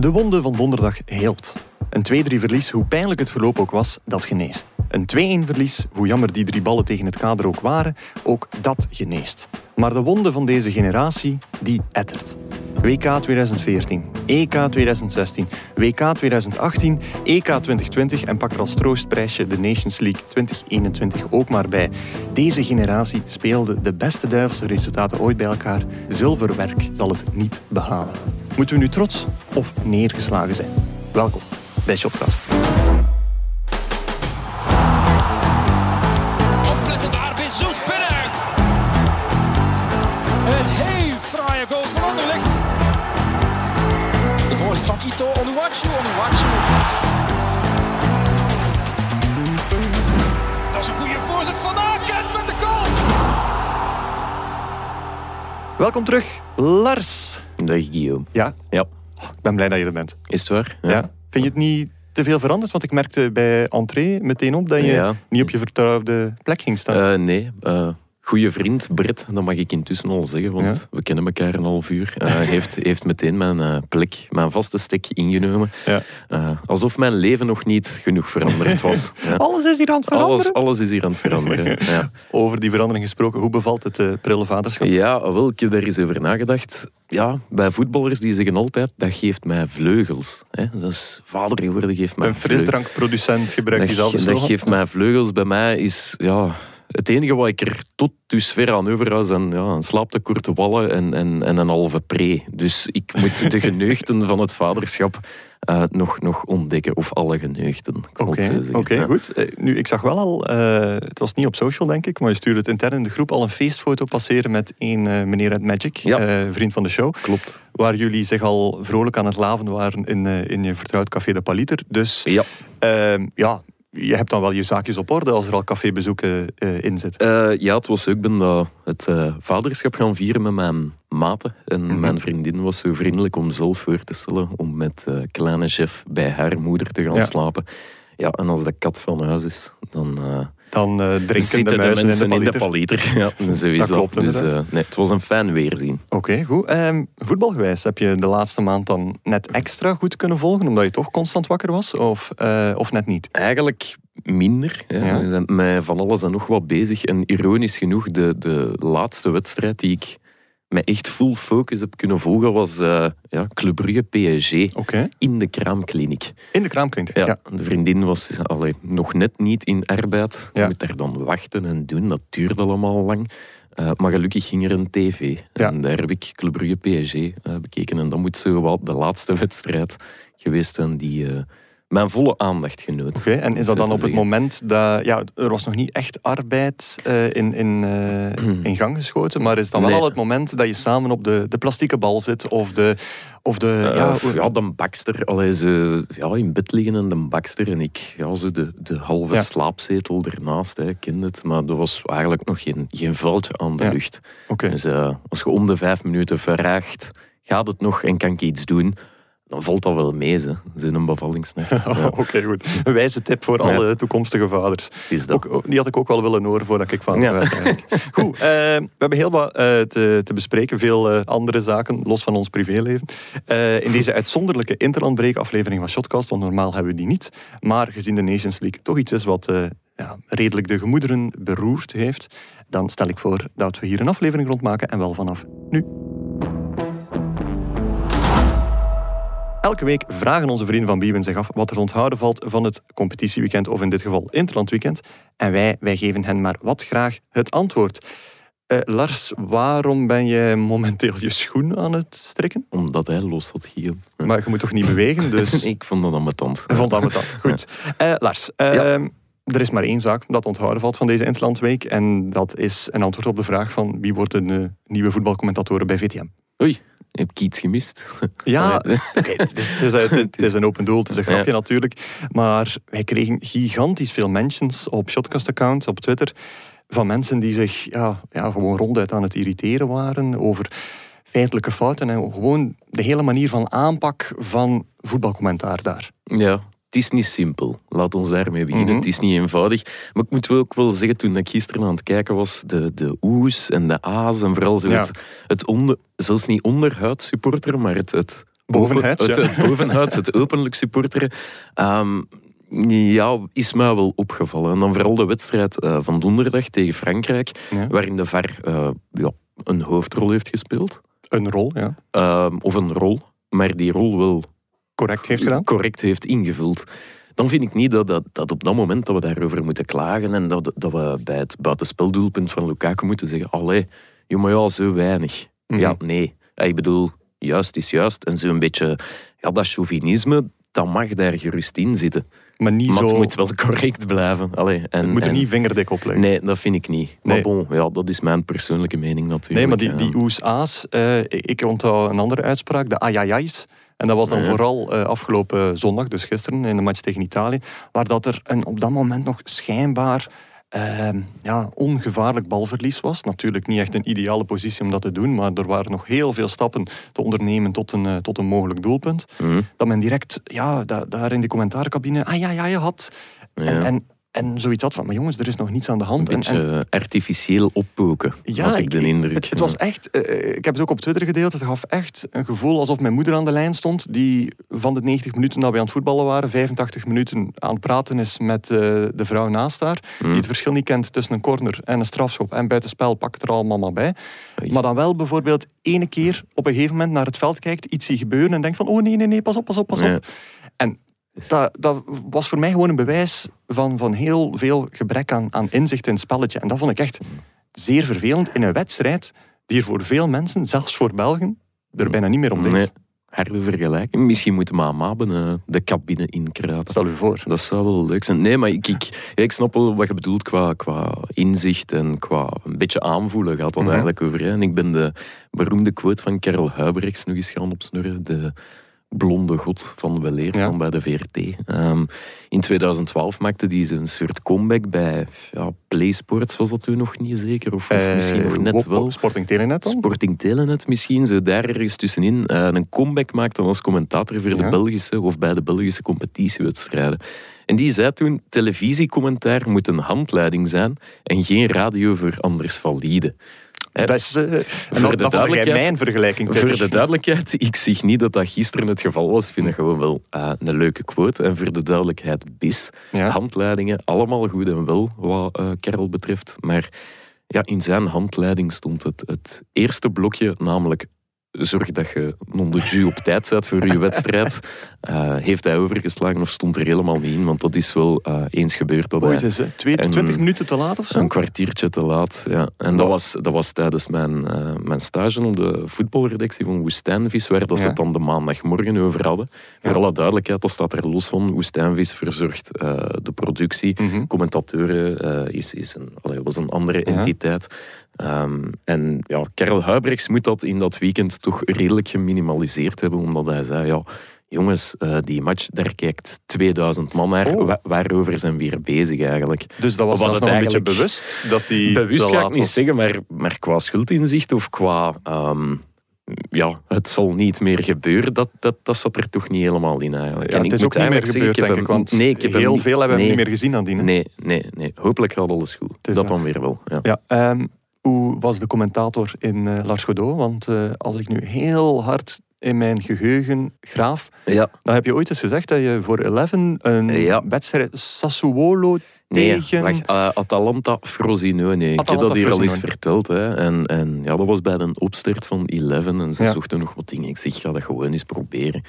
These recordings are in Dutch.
De wonde van donderdag heelt. Een 2-3 verlies, hoe pijnlijk het verloop ook was, dat geneest. Een 2-1 verlies, hoe jammer die drie ballen tegen het kader ook waren, ook dat geneest. Maar de wonde van deze generatie, die ettert. WK 2014, EK 2016, WK 2018, EK 2020 en pak er als troostprijsje de Nations League 2021 ook maar bij. Deze generatie speelde de beste duivelse resultaten ooit bij elkaar. Zilverwerk zal het niet behalen. Moeten we nu trots of neergeslagen zijn? Welkom bij Shotcast. Opletten daar, Bezos binnen. Een heel fraaie goal van Anderlecht. De voorzet van Ito, Onuwachu, Onuwachu. Dat is een goede voorzet van Aken met de goal. Welkom terug, Lars. Dag Guillaume. Ja, Ja, ik ben blij dat je er bent. is het waar? Ja. Vind je het niet te veel veranderd? Want ik merkte bij entree meteen op dat je Ja. niet op je vertrouwde plek ging staan. Eh, nee, eh goede vriend Brett, dat mag ik intussen al zeggen, want Ja. we kennen elkaar een half uur, eh, heeft, heeft meteen mijn eh, plek, mijn vaste stek ingenomen. Ja. Eh, alsof mijn leven nog niet genoeg veranderd was. Ja. Alles is hier aan het veranderen. Alles, alles is hier aan het veranderen. Ja. Over die verandering gesproken, hoe bevalt het uh, prille vaderschap? ja, wel, ik heb daar eens over nagedacht. Ja, bij voetballers die zeggen altijd, dat geeft mij vleugels. Hè? Dat is vader worden geeft mij Een frisdrankproducent gebruikt dat, diezelfde dat slogan? geeft mij vleugels. Bij mij is ja, het enige wat ik er tot dusver aan over had, zijn ja, een slaaptekorte wallen en, en, en een halve pre. Dus ik moet de geneugten van het vaderschap eh, nog, nog ontdekken. Of alle geneugten, Oké, Ja. goed. Eh, nu, ik zag wel al, eh, het was niet op social denk ik, maar je stuurde het intern in de groep al een feestfoto passeren met een meneer uit Magic, Ja. vriend van de show, Klopt. waar jullie zich al vrolijk aan het laven waren in, in je vertrouwd café de Paliter. Dus Ja. ehm, ja, je hebt dan wel je zaakjes op orde als er al cafébezoeken eh in zitten. Eh, ja, het was ook, ik ben dat het eh, vaderschap gaan vieren met mijn maten. En Mhm. mijn vriendin was zo vriendelijk om zelf voor te stellen om met kleine chef bij haar moeder te gaan Ja. slapen. Ja, en als de kat van huis is, dan... Dan eh, drinken zitten de de muizen mensen in de Paliter. Ja, zo is Dat dat. klopt dus, eh, nee, het was een fijn weerzien. Oké, goed. Ehm, voetbalgewijs, heb je de laatste maand dan net extra goed kunnen volgen, omdat je toch constant wakker was? Of, eh, of net niet? Eigenlijk minder. Ja. Ja. We zijn met van alles en nog wat bezig. En ironisch genoeg, de, de laatste wedstrijd die ik met echt full focus heb kunnen volgen, was eh ja, Club Brugge PSG in de kraamkliniek. In de kraamkliniek. Ja, Ja. De vriendin was allee, nog net niet in arbeid. Je Ja. moet daar dan wachten en doen. Dat duurde allemaal lang. Eh, maar gelukkig ging er een tv. Ja. En daar heb ik Club Brugge PSG eh, bekeken. En dat moet zo wat de laatste wedstrijd geweest zijn die mijn volle aandacht genoot. Oké, en is dat dan op het moment dat... Ja, er was nog niet echt arbeid eh, in, in, eh, in gang geschoten, maar is dan wel al het moment dat je samen op de, de plastieke bal zit of de... Of de Eh, ja, ja, de bakster. Allee, ze, ja, in bed liggen en de bakster en ik. Ja, zo de, de halve Ja. slaapzetel ernaast, hè, ken het. Maar er was eigenlijk nog geen, geen vuiltje aan de Ja. lucht. Oké. Dus als je om de vijf minuten vraagt, gaat het nog en kan ik iets doen? Dan valt dat wel mee, ze. Een bevallingsnacht. Ja, Oké, goed. Een wijze tip voor alle toekomstige vaders. is dat. Ook, ook- die had ik ook wel willen horen voordat ik van Ja. werd. Goed, eh, we hebben heel wat eh, te, te bespreken. Veel eh, andere zaken, los van ons privéleven. In deze uitzonderlijke interlandbreek aflevering van Shotcast, want normaal hebben we die niet. Maar gezien de Nations League toch iets is wat ja, redelijk de gemoederen beroerd heeft, dan stel ik voor dat we hier een aflevering rondmaken en wel vanaf nu. Elke week vragen onze vrienden van Biewen zich af wat er onthouden valt van het competitieweekend, of in dit geval Interlandweekend. En wij, wij geven hen maar wat graag het antwoord. Eh, Lars, waarom ben je momenteel je schoen aan het strikken? Omdat hij los had. Ja. Maar je moet toch niet bewegen, dus... Ik vond dat ambetant. Ik vond dat met dat. Goed. Eh, Lars, eh, Ja. er is maar één zaak dat onthouden valt van deze Interlandweek. En dat is een antwoord op de vraag van wie wordt de nieuwe voetbalcommentatoren bij VTM. Oei, heb ik iets gemist? Ja, Allee. het, is, het, is, het- het is een open doel, het is een grapje Ja. natuurlijk. Maar wij kregen gigantisch veel mentions op Shotcast-account, op Twitter, van mensen die zich ja, ja, gewoon ronduit aan het irriteren waren over feitelijke fouten en gewoon de hele manier van aanpak van voetbalcommentaar daar. Ja, het is niet simpel. Laat ons daarmee beginnen. Mhm. Het is niet eenvoudig. Maar ik moet wel ook wel zeggen, toen ik gisteren aan het kijken was, de, de oes en de a's en vooral zo Ja. het, het onder, zelfs niet onderhuidsupporter, maar het, het Bovenhuids, het, ja. het bovenhuids, het openlijk supporteren. Ehm, ja, is mij wel opgevallen. En dan vooral de wedstrijd eh, van donderdag tegen Frankrijk, Ja. waarin de VAR eh, ja, een hoofdrol heeft gespeeld. Een rol, ja. Ehm, of een rol, maar die rol wel Correct heeft gedaan. correct heeft ingevuld. Dan vind ik niet dat, dat, dat op dat moment dat we daarover moeten klagen en dat, dat we bij het buitenspeldoelpunt van Lukaku moeten zeggen allee, joh, maar ja, zo weinig. Mhm. Ja, nee. Ja, Ik bedoel, juist is juist. En zo'n beetje, ja, dat chauvinisme, dat mag daar gerust in zitten. Maar niet Maar zo... het moet wel correct blijven. Allee, en, je moet er en- niet vingerdik op leggen. Nee, dat vind ik niet. Nee. Maar bon, ja, dat is mijn persoonlijke mening natuurlijk. Nee, maar die, die oes-a's, eh, ik, ik onthoud een andere uitspraak, de ayayais. En dat was dan Ja. vooral eh, afgelopen zondag, dus gisteren, in de match tegen Italië, waar dat er een, op dat moment nog schijnbaar eh, ja, ongevaarlijk balverlies was. Natuurlijk niet echt een ideale positie om dat te doen, maar er waren nog heel veel stappen te ondernemen tot een, eh, tot een mogelijk doelpunt. Mhm. Dat men direct ja, da- daar in de commentaarcabine ayayai had. Ja. En, en, en zoiets had van, maar jongens, er is nog niets aan de Een hand. En- en, beetje artificieel oppoken, had ik de indruk. Het, het was echt, eh, ik heb het ook op Twitter gedeeld, het gaf echt een gevoel alsof mijn moeder aan de lijn stond, die van de 90 minuten dat we aan het voetballen waren, 85 minuten aan het praten is met eh, de vrouw naast haar, die het verschil niet kent tussen een corner en een strafschop en buitenspel, pakt er allemaal maar bij. Oei. Maar dan wel bijvoorbeeld ene keer op een gegeven moment naar het veld kijkt, iets ziet gebeuren en denkt van, oh nee, nee, nee, pas op, pas op, pas op. Ja. En dat, dat was voor mij gewoon een bewijs van, van heel veel gebrek aan, aan inzicht in het spelletje. En dat vond ik echt zeer vervelend in een wedstrijd die er voor veel mensen, zelfs voor Belgen, er bijna niet meer om denkt. Nee, harde vergelijking. Misschien moeten we Maben eh, de cabine inkruipen. Stel u voor. Dat zou wel leuk zijn. Nee, maar ik, ik, ik snap wel wat je bedoelt qua, qua inzicht en qua een beetje aanvoelen gaat dat Mhm. eigenlijk over. En ik ben de beroemde quote van Karel Huibrechts nog eens gaan opsnorren. De blonde god van Weleer Ja. van bij de VRT. Ehm, in 2012 maakte hij zo'n soort comeback bij ja, PlaySports, was dat toen nog niet zeker? Of, of misschien nog Eh, net wel. Sporting Telenet dan? Sporting Telenet misschien, zo daar ergens tussenin, eh, een comeback maakte als commentator voor de. Belgische of bij de Belgische competitiewedstrijden. En die zei toen, televisiecommentaar moet een handleiding zijn en geen radio voor anders valide. Dat is, eh, Voor de duidelijkheid- mijn vergelijking voor de duidelijkheid, ik zeg niet dat dat gisteren het geval was. Ik vind het gewoon wel eh, een leuke quote. En voor de duidelijkheid, bis. Ja. Handleidingen, allemaal goed en wel, wat eh Karel betreft. Maar ja, in zijn handleiding stond het, het eerste blokje, namelijk zorg dat je non de jus op tijd bent voor je wedstrijd. Eh, heeft hij overgeslagen of stond er helemaal niet in? Want dat is wel eh, eens gebeurd dat Ooit hè? Twee- 20 minuten te laat of zo? een kwartiertje te laat. Ja. En dat was, dat was tijdens mijn, eh, mijn stage op de voetbalredactie van Woestijnvis, waar dat ze het dan de maandagmorgen over hadden. Voor alle duidelijkheid, dat staat er los van. Woestijnvis verzorgt de productie. Commentatoren eh, is, is een, allee, was een andere entiteit. Ehm, en ja, Karel Huibrechts moet dat in dat weekend toch redelijk geminimaliseerd hebben, omdat hij zei, ja, jongens, eh, die match, daar kijkt 2000 man naar. Oh. Wa- waarover zijn we weer bezig eigenlijk? Dus dat was nog een beetje bewust dat die Bewust ga ik niet was. zeggen, maar, maar qua schuldinzicht of qua... ehm, ja, het zal niet meer gebeuren, dat, dat, dat zat er toch niet helemaal in eigenlijk. Ja, En het is ook niet meer gebeurd, denk ik. Want nee, ik heb heel veel hebben we nee, niet meer gezien aan die. Nee, nee, nee. Hopelijk gaat alles goed. dat dat. dan weer wel. Ja. Ja, ehm, hoe was de commentator in eh, Lars Godot? Want eh, als ik nu heel hard in mijn geheugen graaf, Ja. dan heb je ooit eens gezegd dat je voor Eleven een Ja. wedstrijd Sassuolo Nee, tegen... wacht, eh, Atalanta Frosinone. Ik heb dat hier al eens verteld. Hè. En, en ja, dat was bij een opstart van Eleven. En ze Ja. zochten nog wat dingen. Ik zeg, ga dat gewoon eens proberen.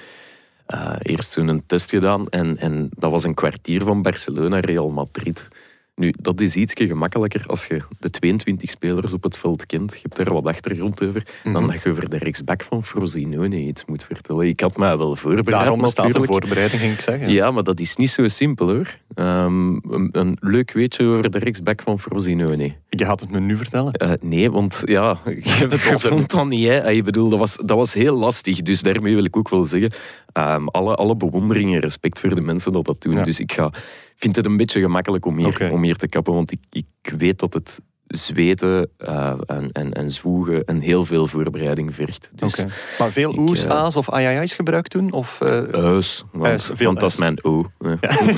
Eerst toen een test gedaan. En, en dat was een kwartier van Barcelona-Real Madrid. Nu, dat is iets gemakkelijker als je de 22 spelers op het veld kent. Je hebt daar wat achtergrond over. Dan Mhm. dat je over de rechtsback van Frosinone iets moet vertellen. Ik had mij wel voorbereid Daarom staat een natuurlijk. voorbereiding, ging ik zeggen. Ja, maar dat is niet zo simpel hoor. Ehm, een, een leuk weetje over de rechtsback van Frosinone. Je gaat het me nu vertellen. Eh, nee, want ja, je vond dat niet. Hè. Ik bedoel, dat was, dat was heel lastig. Dus daarmee wil ik ook wel zeggen, ehm, alle, alle bewondering en respect voor de mensen dat dat doen. Ja. Dus ik ga, vind het een beetje gemakkelijk om hier, om hier te kappen, want ik, ik weet dat het zweten eh, en, en, en zwoegen en heel veel voorbereiding vergt. Dus. Maar veel oes, eh, a's of aiai's gebruikt toen? Of, eh Huis, want, veel want dat is mijn O. hè.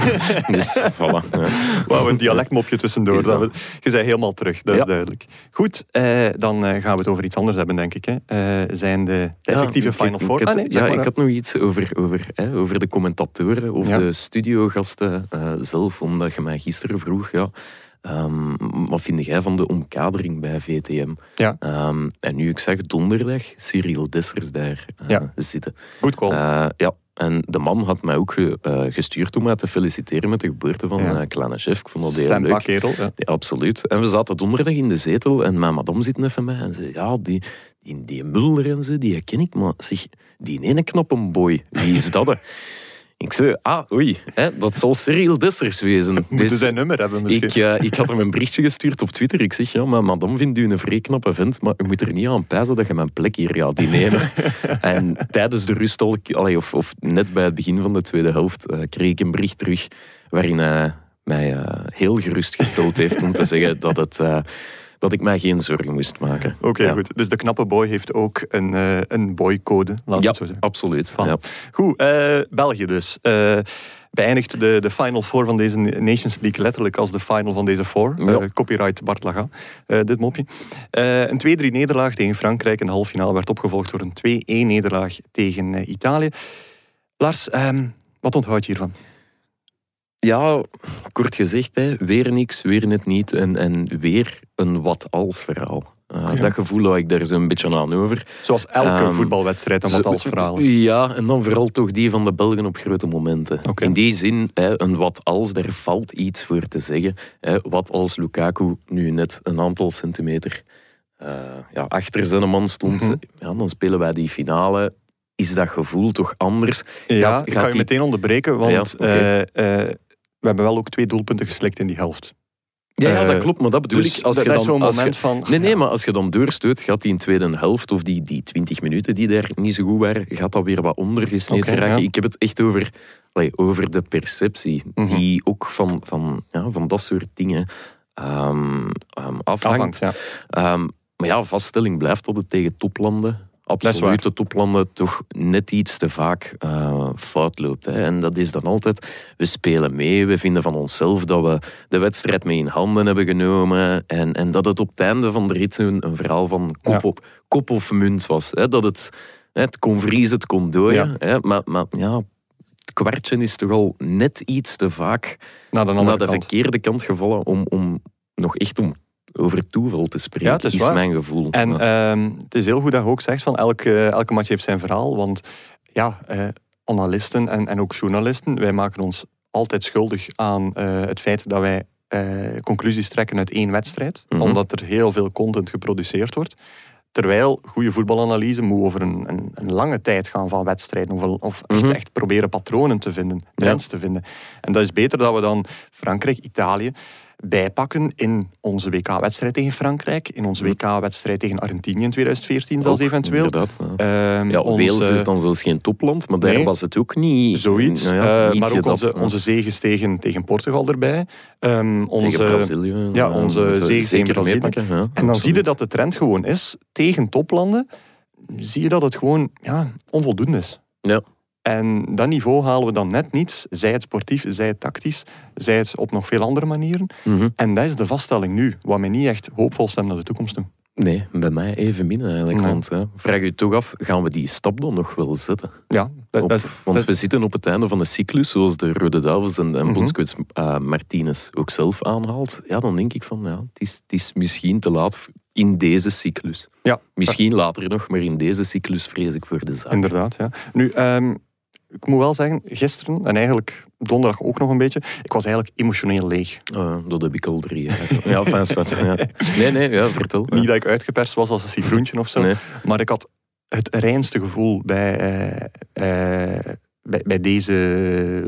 dus voilà. ja. Wauw, een dialectmopje tussendoor. Is dat? We- je zei helemaal terug, dat is Ja. duidelijk. Goed, dan gaan we het over iets anders hebben, denk ik. Hè. Zijn de, effectieve Ja, Final ik- Four? Ik, had, Ah, nee, ja, maar, ik had nog iets over, over, hè, over de commentatoren of Ja. de studiogasten zelf, omdat je mij gisteren vroeg, ja, ehm, wat vind jij van de omkadering bij VTM? Ja. Ehm, en nu ik zag donderdag Cyril Dessers daar eh, Ja. zitten. Goed call. Eh, ja, en de man had mij ook ge- eh, gestuurd om mij te feliciteren met de geboorte van Ja. een kleine chef. Ik vond dat heel Stempa leuk. kerel. Ja. Ja, absoluut. En we zaten donderdag in de zetel en mijn madame zit even mij en zei, ja, die, die, die Mulder en zo, die ken ik, maar zeg, die ene knappe boy, wie is dat? ik zei, ah, oei, hè, dat zal Cyril Dessers wezen. Moeten Dus zijn nummer hebben misschien. ik, eh, ik had hem een berichtje gestuurd op Twitter. Ik zeg, ja, maar madame vindt u een vrij knappe vent, maar u moet er niet aan pijzen dat je mijn plek hier gaat innemen. en tijdens de rust, allee, of, of net bij het begin van de tweede helft, eh, kreeg ik een bericht terug waarin hij mij eh, heel gerustgesteld heeft om te zeggen dat, het, dat ik mij geen zorgen moest maken. Oké, Ja. goed. Dus de knappe boy heeft ook een, eh een boycode, laat Ja, het zo zeggen. absoluut. Ja. Goed, eh, België dus. Eh beëindigt de, de Final Four van deze Nations League letterlijk als de final van deze four. Ja. Copyright Bart Laga, dit mopje. Een 2-3 nederlaag tegen Frankrijk in de halve finale werd opgevolgd door een 2-1 nederlaag tegen Italië. Lars, ehm, wat onthoud je hiervan? Ja, kort gezegd, hè, weer niks, weer net niet en, en weer een wat-als verhaal. Eh. Dat gevoel hou ik daar zo'n beetje aan over. Zoals elke Ehm, voetbalwedstrijd en wat Zo- als verhaal is. Ja, en dan vooral toch die van de Belgen op grote momenten. In die zin, hè, een wat als, daar valt iets voor te zeggen. Hè, wat als Lukaku nu net een aantal centimeter eh, ja, achter zijn man stond, Mhm. ja, dan spelen wij die finale. Is dat gevoel toch anders? Ja, Gaat- ik ga je die- meteen onderbreken, want Ja, we hebben wel ook twee doelpunten geslikt in die helft. Ja, ja Eh, dat klopt, maar dat bedoel Dus ik. Als dat, je dan, is zo'n je- moment van... Nee, nee, maar als je dan doorstoot, gaat die in de tweede helft, of die, die 20 minuten die daar niet zo goed waren, gaat dat weer wat ondergesneden raken. ja. Ik heb het echt over, allee, over de perceptie, Mhm. die ook van, van, ja, van dat soort dingen ehm, afhangt. afhangt, ja. Ehm, maar ja, vaststelling blijft dat het tegen toplanden, waar. absolute toplanden, toch net iets te vaak eh, fout loopt. Hè. En dat is dan altijd, we spelen mee, we vinden van onszelf dat we de wedstrijd mee in handen hebben genomen en, en dat het op het einde van de rit een, een verhaal van kop, Ja. op, kop of munt was. Hè. Dat het, het kon vriezen, het kon dooien. Hè. Maar, maar ja, het kwartje is toch al net iets te vaak Naar de andere naar de kant. verkeerde kant gevallen om, om nog echt om over toeval te spreken, Ja, is mijn gevoel. En ehm, het is heel goed dat je ook zegt van elke, elke match heeft zijn verhaal. Want ja, eh, analisten en, en ook journalisten, wij maken ons altijd schuldig aan eh, het feit dat wij eh, conclusies trekken uit één wedstrijd. Mhm. Omdat er heel veel content geproduceerd wordt. Terwijl goede voetbalanalyse moet over een, een, een lange tijd gaan van wedstrijden. Of, of echt, Mhm. echt proberen patronen te vinden, trends te vinden. En dat is beter dat we dan Frankrijk, Italië bijpakken in onze WK-wedstrijd tegen Frankrijk. In onze WK-wedstrijd tegen Argentinië in 2014 zelfs Ook, eventueel. Inderdaad, ja. Ehm, Ja, onze- Wales is dan zelfs geen topland, maar daar Nee. was het ook niet... Zoiets. Nou ja, Eh, niet maar ook onze, onze zegens tegen, tegen Portugal erbij. Ehm, onze, Tegen Brazilië. ja, onze zegens tegen Brazilië. En dan zie je dat de trend gewoon is, tegen toplanden, zie je dat het gewoon ja, onvoldoende is. Ja. En dat niveau halen we dan net niet, zij het sportief, zij het tactisch, zij het op nog veel andere manieren. Mhm. En dat is de vaststelling nu, wat mij niet echt hoopvol stemt naar de toekomst toe. Nee, bij mij even min eigenlijk. Nee. Want hè, vraag je toch af, gaan we die stap dan nog wel zetten? Ja, dat, Op- dat is, want dat- we zitten op het einde van de cyclus, zoals de Rode Duivels en, en bondscoach eh, Martinez ook zelf aanhaalt. Ja, dan denk ik van, ja, het is, het is misschien te laat in deze cyclus. ja, Misschien later nog, maar in deze cyclus vrees ik voor de zaak. Inderdaad, ja. Nu, ehm, ik moet wel zeggen, gisteren en eigenlijk donderdag ook nog een beetje, ik was eigenlijk emotioneel leeg. Uh, dat heb ik al drie jaar. Ja, fijn. Ja. Nee, nee, ja, vertel. Niet dat ik uitgeperst was als een citroentje of zo, Nee. maar ik had het reinste gevoel bij, eh, eh, bij, bij deze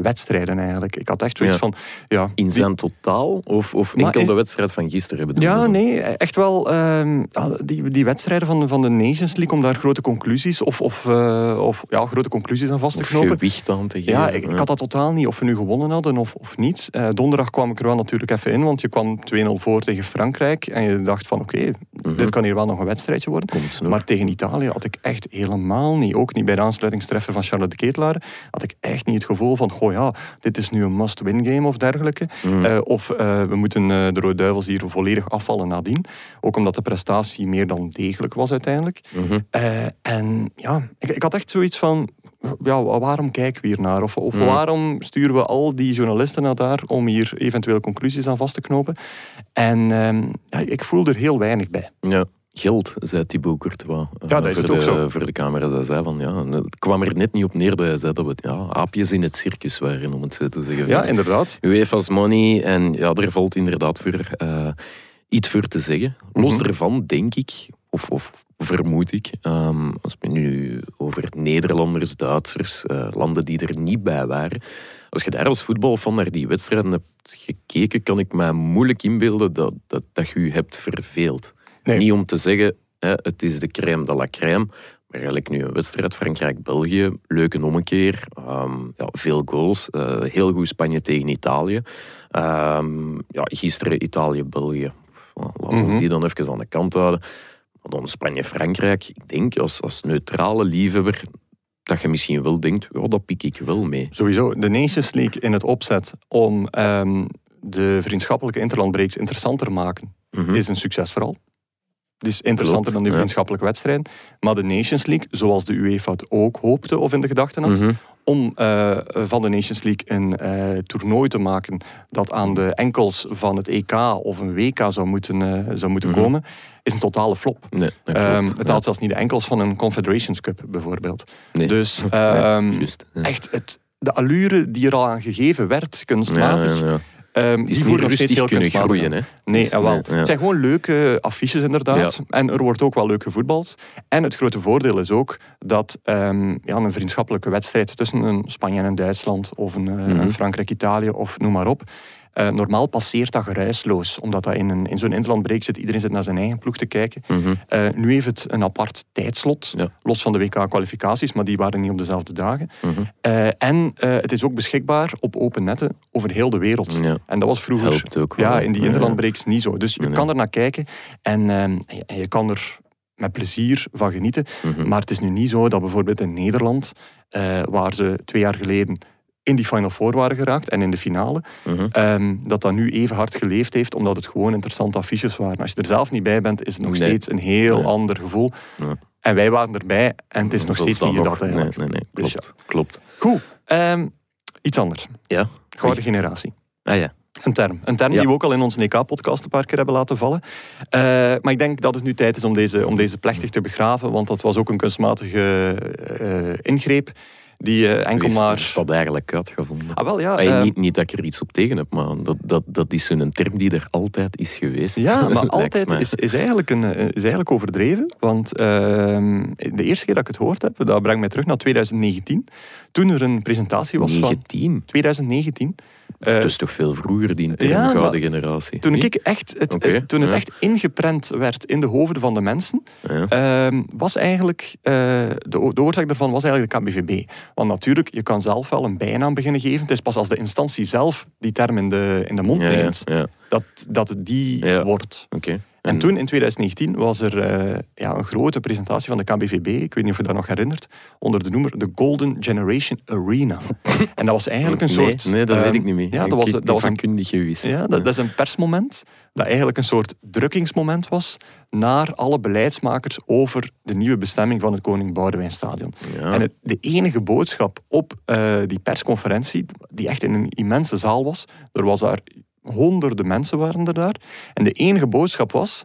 wedstrijden eigenlijk. Ik had echt zoiets Ja. van... Ja, In die- zijn totaal? Of, of enkel de wedstrijd van gisteren bedoel Ja, nee, echt wel. ehm, die, die wedstrijden van, van de Nations League, om daar grote conclusies of, of, eh, of ja, grote conclusies aan vast te knopen. gewicht aan te geven. Ja, ik, ik had dat totaal niet of we nu gewonnen hadden of, of niet. Eh, donderdag kwam ik er wel natuurlijk even in, want je kwam 2-0 voor tegen Frankrijk. En je dacht van oké, dit kan hier wel nog een wedstrijdje worden. Maar tegen Italië had ik echt helemaal niet, ook niet bij de aansluitingstreffer van Charlotte de Ketelaar, had ik echt niet het gevoel van, goh ja, dit is nu een must-win game of dergelijke. Mhm. Eh, of eh, we moeten eh, de Rode Duivels hier volledig afvallen nadien. Ook omdat de prestatie meer dan degelijk was uiteindelijk. Mhm. En ja, ik, ik had echt zoiets van, ja, wa- waarom kijken we hier naar? Of, of Mhm. waarom sturen we al die journalisten naar daar om hier eventueel conclusies aan vast te knopen? En ehm, ja, ik voel er heel weinig bij. Ja, geld, zei Thibaut Courtois. eh, Ja, dat is het ook de, zo. Voor de camera. Hij zei van, ja, het kwam er net niet op neer dat hij zei dat we ja, aapjes in het circus waren, om het zo te zeggen. Ja, inderdaad. UEFA's money en ja, er valt inderdaad voor eh, iets voor te zeggen. Los Mhm. daarvan denk ik, of, of vermoed ik, ehm, als we nu over Nederlanders, Duitsers, eh, landen die er niet bij waren, als je daar als voetbalfan naar die wedstrijden hebt gekeken, kan ik me moeilijk inbeelden dat, dat, dat je je hebt verveeld. Nee. Niet om te zeggen, hè, het is de crème de la crème, maar eigenlijk nu een wedstrijd Frankrijk-België, leuke ommekeer, ehm, ja, veel goals, eh, heel goed Spanje tegen Italië. Ehm, ja, gisteren Italië-België. Well, Laten we Mhm. die dan even aan de kant houden. Maar dan Spanje-Frankrijk. Ik denk als, als neutrale liefhebber dat je misschien wel denkt, ja, dat pik ik wel mee. Sowieso, de Nations League in het opzet om ehm, de vriendschappelijke interlandbreaks interessanter maken, Mhm. is een succesverhaal. Het is interessanter dan die vriendschappelijke wedstrijden. Maar de Nations League, zoals de UEFA het ook hoopte of in de gedachten had, Mhm. om eh, van de Nations League een eh, toernooi te maken dat aan de enkels van het EK of een WK zou moeten, eh, zou moeten Mhm. komen, is een totale flop. Nee, Ehm, het haalt zelfs niet de enkels van een Confederations Cup, bijvoorbeeld. Nee. Dus ehm, echt het, de allure die er al aan gegeven werd, kunstmatig, Ja, ja, ja. Ehm, Die niet nog steeds heel kunnen kunstmatig groeien. Hè. Nee, Dus, eh, wel. ja. Het zijn gewoon leuke affiches inderdaad. En er wordt ook wel leuk gevoetbald. En het grote voordeel is ook dat ehm, ja, een vriendschappelijke wedstrijd tussen een Spanje en een Duitsland of een, eh, Mhm. een Frankrijk-Italië of noem maar op. eh, normaal passeert dat geruisloos, omdat dat in, een, in zo'n interlandbreek zit. Iedereen zit naar zijn eigen ploeg te kijken. Mhm. Eh, nu heeft het een apart tijdslot, Ja. los van de WK-kwalificaties, maar die waren niet op dezelfde dagen. Mhm. Eh, en het is ook beschikbaar op open netten over heel de wereld. Ja. En dat was vroeger ook ja, in die Ja. interlandbreaks niet zo. Dus je Nee, kan er naar kijken en, ehm, en je- kan er met plezier van genieten. Mhm. Maar het is nu niet zo dat bijvoorbeeld in Nederland, waar ze twee jaar geleden in die Final Four waren geraakt en in de finale, Mhm. ehm, dat dat nu even hard geleefd heeft, omdat het gewoon interessante affiches waren. Als je er zelf niet bij bent, is het nog Nee. steeds een heel Nee. ander gevoel. En wij waren erbij en het is nog steeds niet gedacht eigenlijk. Nee, nee, nee. Dus Klopt. klopt. Goed, ehm, iets anders. Ja. Gouden generatie. Ah ja. Een term. Een term Ja. die we ook al in onze NK-podcast een paar keer hebben laten vallen. Eh, maar ik denk dat het nu tijd is om deze, om deze plechtig te begraven, want dat was ook een kunstmatige eh, ingreep die eh, enkel maar... heeft dat eigenlijk uitgevonden? Ah, wel ja. Ay, eh, niet, niet dat ik er iets op tegen heb, maar dat, dat, dat is een term die er altijd is geweest. ja, maar altijd is, is, eigenlijk een, eh, is eigenlijk overdreven. Want ehm, de eerste keer dat ik het gehoord heb, dat brengt mij terug naar 2019. Toen er een presentatie was van 19. 2019. Eh, dat is toch veel vroeger, die term ja, gouden generatie. toen ik echt het, eh, toen het ja. echt ingeprent werd in de hoofden van de mensen, Ja. Ehm, was eigenlijk, eh, de, de oorzaak daarvan was eigenlijk de KBVB. Want natuurlijk, je kan zelf wel een bijnaam beginnen geven. Het is pas als de instantie zelf die term in de, in de mond neemt, ja. dat, dat het die wordt. Oké. En toen, in 2019, was er eh, ja, een grote presentatie van de KBVB. Ik weet niet of je dat nog herinnert. Onder de noemer The Golden Generation Arena. en dat was eigenlijk een soort... Nee, dat weet ehm, ik niet meer. Ja, Ik- dat was, dat was een vakkundig gewist. ja, dat, dat is een persmoment dat eigenlijk een soort drukkingsmoment was naar alle beleidsmakers over de nieuwe bestemming van het Koning Boudewijnstadion. Ja. En het, de enige boodschap op eh, die persconferentie, die echt in een immense zaal was, er was daar honderden mensen waren er daar, en de enige boodschap was,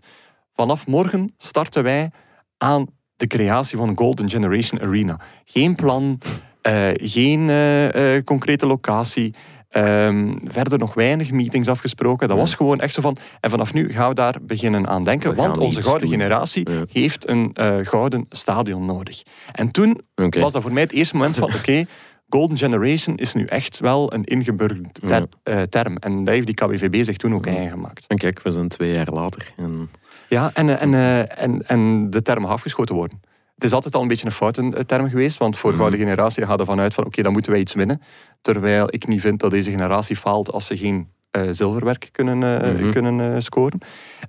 vanaf morgen starten wij aan de creatie van Golden Generation Arena. Geen plan, eh, geen eh, eh, concrete locatie, Ehm, verder nog weinig meetings afgesproken. Dat was gewoon echt zo van. En vanaf nu gaan we daar beginnen aan denken. Want onze gouden doen. generatie Ja. heeft een gouden stadion nodig. En toen was dat voor mij het eerste moment van: oké, Golden Generation is nu echt wel een ingeburgerd ter- Ja. eh, term. En dat heeft die KWVB zich toen ook Ja. eigen gemaakt. En kijk, we zijn twee jaar later. En Ja, en, eh, en, eh, en, en de term mag afgeschoten worden. Het is altijd al een beetje een foute eh, term geweest, want voor de Mhm. gouden generatie gaat ervan uit van oké, dan moeten wij iets winnen. Terwijl ik niet vind dat deze generatie faalt als ze geen zilverwerk kunnen, Mhm. kunnen scoren.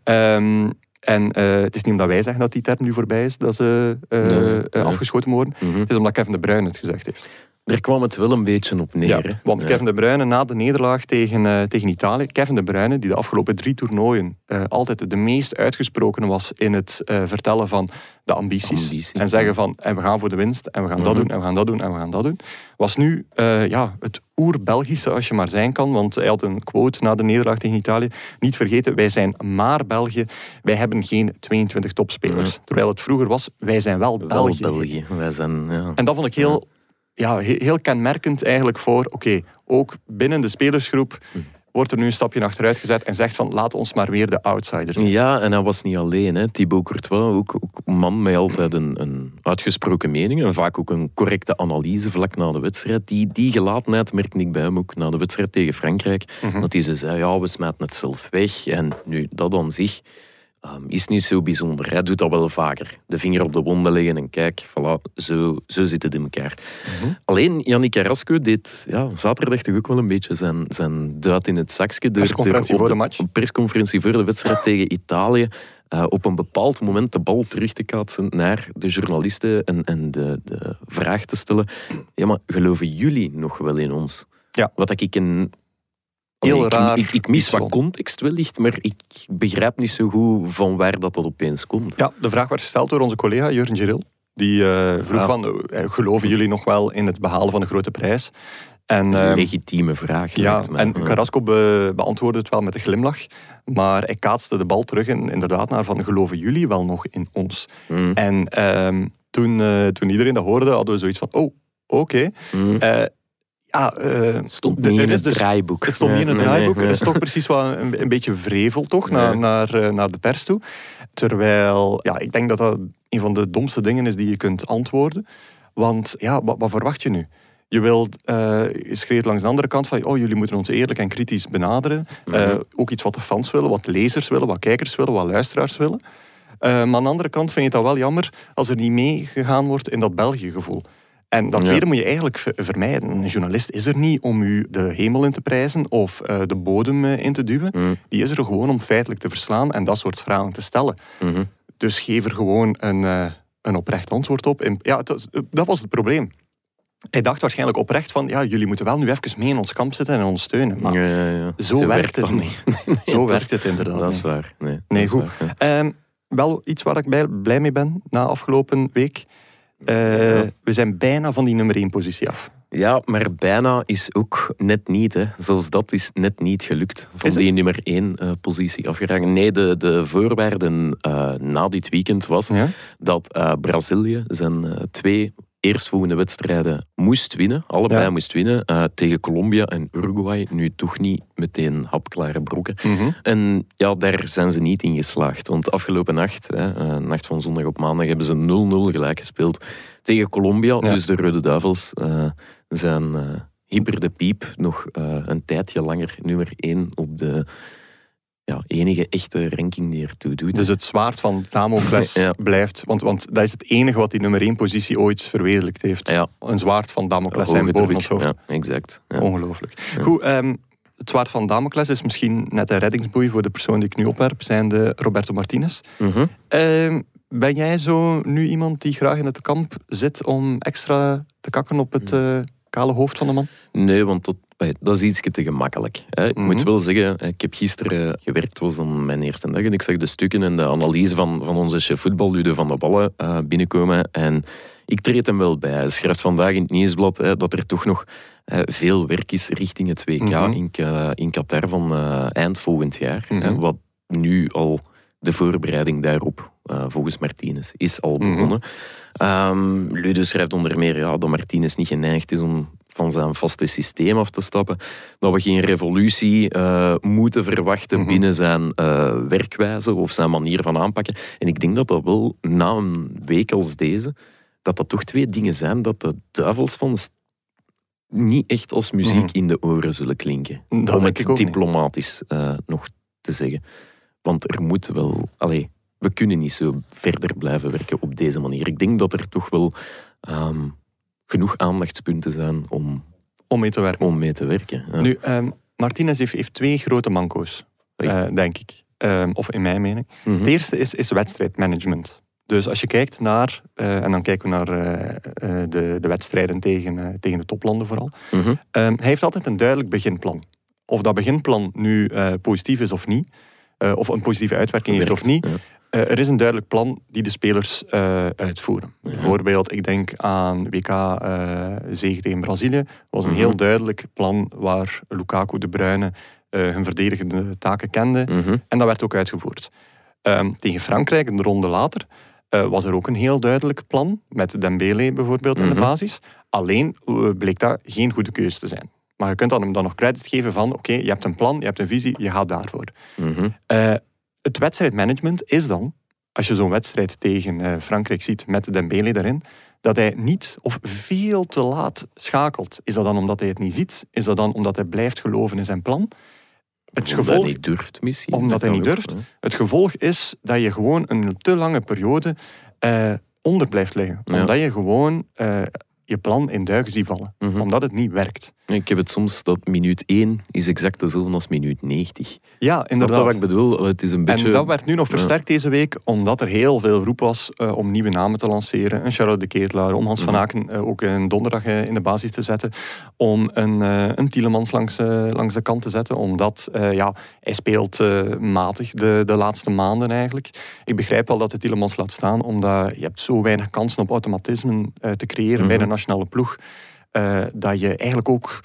Ehm, en het is niet omdat wij zeggen dat die term nu voorbij is, dat ze Nee, nee. afgeschoten worden. mhm. Het is omdat Kevin De Bruyne het gezegd heeft. Daar kwam het wel een beetje op neer. want. Kevin De Bruyne na de nederlaag tegen, eh, tegen Italië, Kevin De Bruyne, die de afgelopen drie toernooien eh, altijd de meest uitgesproken was in het eh, vertellen van de ambities. Ambitie. En zeggen van, en we gaan voor de winst, en we gaan dat Mhm. doen, en we gaan dat doen, en we gaan dat doen. Was nu ja, het oer-Belgische, als je maar zijn kan. Want hij had een quote na de nederlaag tegen Italië. Niet vergeten, wij zijn maar België. Wij hebben geen 22 topspelers. Terwijl het vroeger was, wij zijn wel Wel België. België. Wij zijn, ja. En dat vond ik heel, ja, he- heel kenmerkend eigenlijk voor, oké, ook binnen de spelersgroep wordt er nu een stapje achteruit gezet en zegt van, laat ons maar weer de outsiders zijn. Ja, en hij was niet alleen. Hè. Thibaut Courtois, ook, ook een man met altijd een, een uitgesproken mening en vaak ook een correcte analyse vlak na de wedstrijd. Die, die gelatenheid merkte ik bij hem ook na de wedstrijd tegen Frankrijk. Mhm. Dat hij zo zei, ja, we smijten het zelf weg. En nu, dat aan zich ehm, is niet zo bijzonder. Hij doet dat wel vaker. De vinger op de wonden leggen en kijk, voilà, zo, zo zit het in elkaar. Mhm. Alleen, Yannick Carrasco deed ja, zaterdag toch ook wel een beetje zijn, zijn duit in het zakje. Persconferentie voor de match. Een persconferentie voor de wedstrijd tegen Italië. eh, op een bepaald moment de bal terug te kaatsen naar de journalisten en, en de, de vraag te stellen. Ja, maar geloven jullie nog wel in ons? Ja. Wat ik een... Heel Allee, ik- raar Ik, ik, mis wat context wellicht, maar ik begrijp niet zo goed van waar dat, dat opeens komt. Ja, de vraag werd gesteld door onze collega Jurgen Giril. Die eh, vroeg Ja. van, eh, geloven jullie nog wel in het behalen van de grote prijs? En, Een ehm, legitieme vraag. Ja, en Ja. Carrasco be- beantwoordde het wel met een glimlach. Maar hij kaatste de bal terug in, inderdaad naar van, geloven jullie wel nog in ons? Mm, En ehm, toen, eh, toen iedereen dat hoorde, hadden we zoiets van, oh, oké. mm. Eh, ja, eh, stond niet in het dus- draaiboek. het stond niet in het Nee, draaiboek. nee. Het is toch precies wel een, een beetje vrevel toch, naar, naar, eh, naar de pers toe. Terwijl, ja, ik denk dat dat een van de domste dingen is die je kunt antwoorden. Want ja, wat, wat verwacht je nu? Je wilt, eh je schreeuwt langs de andere kant van, oh, jullie moeten ons eerlijk en kritisch benaderen. Eh, Mhm. ook iets wat de fans willen, wat lezers willen, wat kijkers willen, wat luisteraars willen. Eh, maar aan de andere kant vind je het dan wel jammer als er niet meegegaan wordt in dat België-gevoel. En dat Ja. tweede moet je eigenlijk ver- vermijden. Een journalist is er niet om u de hemel in te prijzen of eh, de bodem eh, in te duwen. Mm, Die is er gewoon om feitelijk te verslaan en dat soort vragen te stellen. mhm. Dus geef er gewoon een, eh, een oprecht antwoord op. En ja, dat was het probleem. Hij dacht waarschijnlijk oprecht van, ja, jullie moeten wel nu even mee in ons kamp zitten en ons steunen. Maar Ja, ja, ja. zo, werkt het niet. Nee, Zo werkt het inderdaad Dat is waar. Nee, Nee, goed. waar. Ehm, wel iets waar ik bij- blij mee ben na afgelopen week. Eh, Ja. We zijn bijna van die nummer 1 positie af. Ja, maar bijna is ook net niet. Hè. Zelfs dat is net niet gelukt. Van die nummer één eh, positie afgeraken. Nee, de, de voorwaarden eh, na dit weekend was Ja? dat Brazilië zijn twee eerstvolgende wedstrijden moest winnen. Allebei Ja. moest winnen. eh, tegen Colombia en Uruguay. Nu toch niet meteen hapklare brokken. Mhm. En ja, daar zijn ze niet in geslaagd. Want afgelopen nacht, hè, eh, nacht van zondag op maandag, hebben ze 0-0 gelijk gespeeld tegen Colombia. Ja. Dus de Rode Duivels eh, zijn hyper de piep nog een tijdje langer nummer 1 op de ja, enige echte ranking die ertoe doet. Dus het zwaard van Damocles Ja. blijft. Want, want dat is het enige wat die nummer 1 positie ooit verwezenlijkt heeft. ja, Een zwaard van Damocles zijn boven ons hoofd. Ja, exact. Ongelooflijk. Goed, ehm, het zwaard van Damocles is misschien net een reddingsboei voor de persoon die ik nu opwerp, zijn de Roberto Martinez. Mhm. Ehm, ben jij zo nu iemand die graag in het kamp zit om extra te kakken op het eh, kale hoofd van de man? Nee, want dat, dat is iets te gemakkelijk. Hè. Ik Mhm. moet wel zeggen, eh, ik heb gisteren gewerkt, het was dan mijn eerste dag, en ik zag de stukken en de analyse van, van onze chef voetbal, Ludo van der Ballen, eh, binnenkomen. En ik treed hem wel bij. Hij schrijft vandaag in het nieuwsblad hè, dat er toch nog eh, veel werk is richting het WK Mhm. in, in Qatar van eh, eind volgend jaar. hè, Mhm. wat nu al de voorbereiding daarop, eh, volgens Martinez, is al Mhm. begonnen. Ludo schrijft onder meer ja, dat Martinez niet geneigd is om van zijn vaste systeem af te stappen. Dat we geen revolutie eh, moeten verwachten Mhm. binnen zijn eh, werkwijze of zijn manier van aanpakken. En ik denk dat dat wel na een week als deze, dat dat toch twee dingen zijn dat de duivels van niet echt als muziek Mhm. in de oren zullen klinken. Dat om het diplomatisch eh, nog te zeggen. Want er moet wel... Allee, we kunnen niet zo verder blijven werken op deze manier. Ik denk dat er toch wel ehm, genoeg aandachtspunten zijn om, Om mee te werken. om mee te werken. Ja. Nu, ehm, Martinez heeft, heeft twee grote manco's, eh, denk ik. Ehm, of in mijn mening. Mhm. Het eerste is, is wedstrijdmanagement. Dus als je kijkt naar, eh, en dan kijken we naar eh, de, de wedstrijden tegen, tegen de toplanden vooral. Mhm. Hij heeft altijd een duidelijk beginplan. Of dat beginplan nu positief is of niet, of een positieve uitwerking heeft of niet, eh, er is een duidelijk plan die de spelers eh, uitvoeren. Bijvoorbeeld, ik denk aan WK eh zege tegen Brazilië. Dat was een Mhm. heel duidelijk plan waar Lukaku de Bruyne eh, hun verdedigende taken kende. Mhm. En dat werd ook uitgevoerd. Ehm, tegen Frankrijk, een ronde later, eh, was er ook een heel duidelijk plan. Met Dembele bijvoorbeeld in Mhm. de basis. Alleen eh, bleek dat geen goede keuze te zijn. Maar je kunt dan hem dan nog credit geven van oké, je hebt een plan, je hebt een visie, je gaat daarvoor. Mhm. Eh, het wedstrijdmanagement is dan, als je zo'n wedstrijd tegen eh, Frankrijk ziet met Dembele daarin, dat hij niet of veel te laat schakelt. Is dat dan omdat hij het niet ziet? Is dat dan omdat hij blijft geloven in zijn plan? Het Omdat gevolg, hij niet durft misschien. Omdat Dat hij niet durft. hè. het gevolg is dat je gewoon een te lange periode eh, onder blijft liggen. Ja. Omdat je gewoon eh, je plan in duigen ziet vallen. Mhm. Omdat het niet werkt. Ik heb het soms dat minuut 1 is exact dezelfde als minuut 90. Ja, Snap inderdaad. wat ik bedoel? Het is een beetje... En dat werd nu nog Ja. versterkt deze week, omdat er heel veel roep was eh, om nieuwe namen te lanceren. Een Charlotte de Ketelaar, om Hans van Mhm. Aken eh, ook een donderdag eh, in de basis te zetten. Om een, een Tielemans langs, langs de kant te zetten, omdat ja, hij speelt matig de, de laatste maanden eigenlijk. Ik begrijp wel dat de Tielemans laat staan, omdat je hebt zo weinig kansen op automatismen eh, te creëren bij de Mhm. nationale ploeg, eh, dat je eigenlijk ook...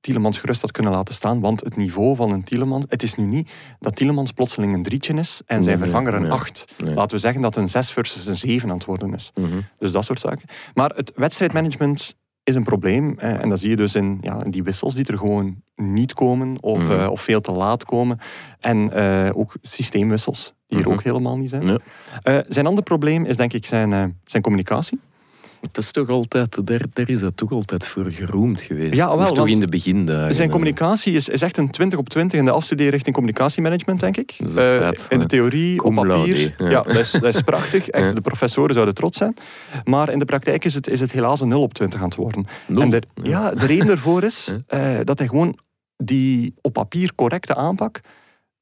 Tielemans gerust had kunnen laten staan, want het niveau van een Tielemans... Het is nu niet dat Tielemans plotseling een drietje is en zijn Nee, vervanger een nee. acht. Nee. Laten we zeggen dat een zes versus een zeven aan het worden is. Mhm. Dus dat soort zaken. Maar het wedstrijdmanagement is een probleem. En dat zie je dus in, ja, in die wissels die er gewoon niet komen of, Mhm. eh, of veel te laat komen. En eh, ook systeemwissels, die er Mhm. ook helemaal niet zijn. Zijn ander probleem is denk ik zijn, zijn communicatie. Het is toch altijd, daar, daar is dat toch altijd voor geroemd geweest. Ja, wel, toch in de begindagen. Zijn communicatie is, is echt een 20 op 20 in de afstudeerrichting communicatiemanagement, denk ik. Dat is Eh, in de theorie, Cum op papier. Ja. ja. dat, is, dat is prachtig. Echt, Ja. De professoren zouden trots zijn. Maar in de praktijk is het, is het helaas een 0 op 20 aan het worden. En de, Ja. de reden ervoor is eh, dat hij gewoon die op papier correcte aanpak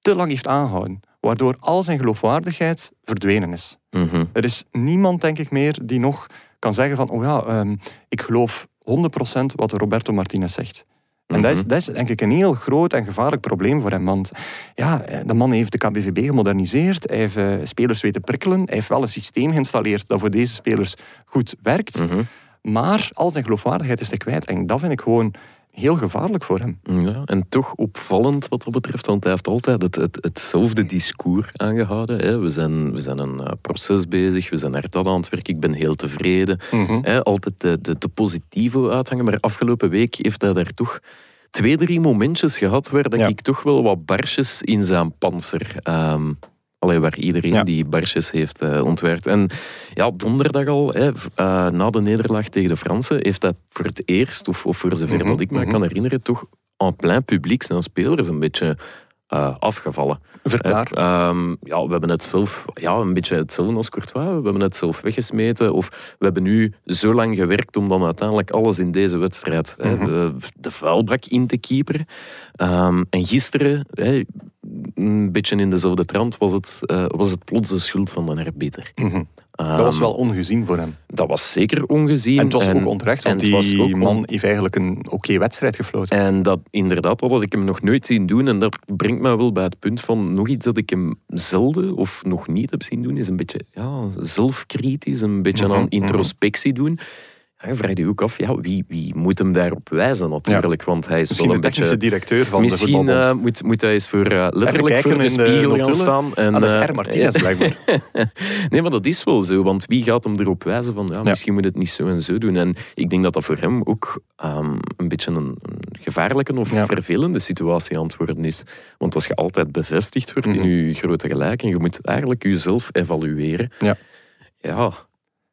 te lang heeft aangehouden. Waardoor al zijn geloofwaardigheid verdwenen is. Mhm. Er is niemand, denk ik, meer die nog kan zeggen van oh ja, ehm, ik geloof 100% wat Roberto Martinez zegt. En dat, is, Mhm. dat is denk ik een heel groot en gevaarlijk probleem voor hem. Want ja, de man heeft de KBVB gemoderniseerd. Hij heeft eh, spelers weten prikkelen. Hij heeft wel een systeem geïnstalleerd dat voor deze spelers goed werkt. Mhm. Maar al zijn geloofwaardigheid is te kwijt. En dat vind ik gewoon heel gevaarlijk voor hem. Ja, en toch opvallend wat dat betreft, want hij heeft altijd het, het, hetzelfde discours aangehouden. Hè. We, zijn, we zijn een eh, proces bezig, we zijn hard aan het werk, ik ben heel tevreden. Hè, altijd de, de, de positieve uithangen, maar afgelopen week heeft hij daar toch twee, drie momentjes gehad waar dat Ja. ik toch wel wat barsjes in zijn panzer... ehm Allee, waar iedereen Ja. die barsjes heeft eh, ontwerkt. En ja, donderdag al, hè, eh, na de nederlaag tegen de Fransen, heeft hij voor het eerst, of, of voor zover Mhm, dat ik me mhm. kan herinneren, toch en plein publiek zijn spelers een beetje eh, afgevallen. Verklaar. Eh, ehm, ja, we hebben het zelf, ja, een beetje hetzelfde als Courtois. We hebben het zelf weggesmeten. Of we hebben nu zo lang gewerkt om dan uiteindelijk alles in deze wedstrijd hè, Mhm. de, de vuilbak in te keeperen. Ehm, en gisteren, hè, een beetje in dezelfde trant, was het, eh, was het plots de schuld van de arbiter. Mhm. Dat was Ehm, wel ongezien voor hem. Dat was zeker ongezien. En het was ook onterecht, want het was die ook man heeft eigenlijk een oké wedstrijd gefloten. En dat inderdaad, dat had ik hem nog nooit zien doen. En dat brengt mij wel bij het punt van nog iets dat ik hem zelden of nog niet heb zien doen, is een beetje ja, zelfkritisch, een beetje Mhm, aan mhm. introspectie doen. Je vraagt je ook af, ja, wie, wie moet hem daarop wijzen natuurlijk? Want hij is Misschien wel de een technische beetje... directeur van de Misschien voetbalbond. eh, moet, moet hij eens voor, eh, letterlijk voor de in de spiegel gaan staan. En, ah, dat is eh, R. Martinez blijkbaar. nee, maar dat is wel zo. Want wie gaat hem erop wijzen van ja, misschien moet het niet zo en zo doen. En ik denk dat dat voor hem ook ehm, een beetje een, gevaarlijke of vervelende situatie aan het worden is. Want als je altijd bevestigd wordt Mhm. in je grote gelijk en je moet eigenlijk jezelf evalueren. Ja. Ja,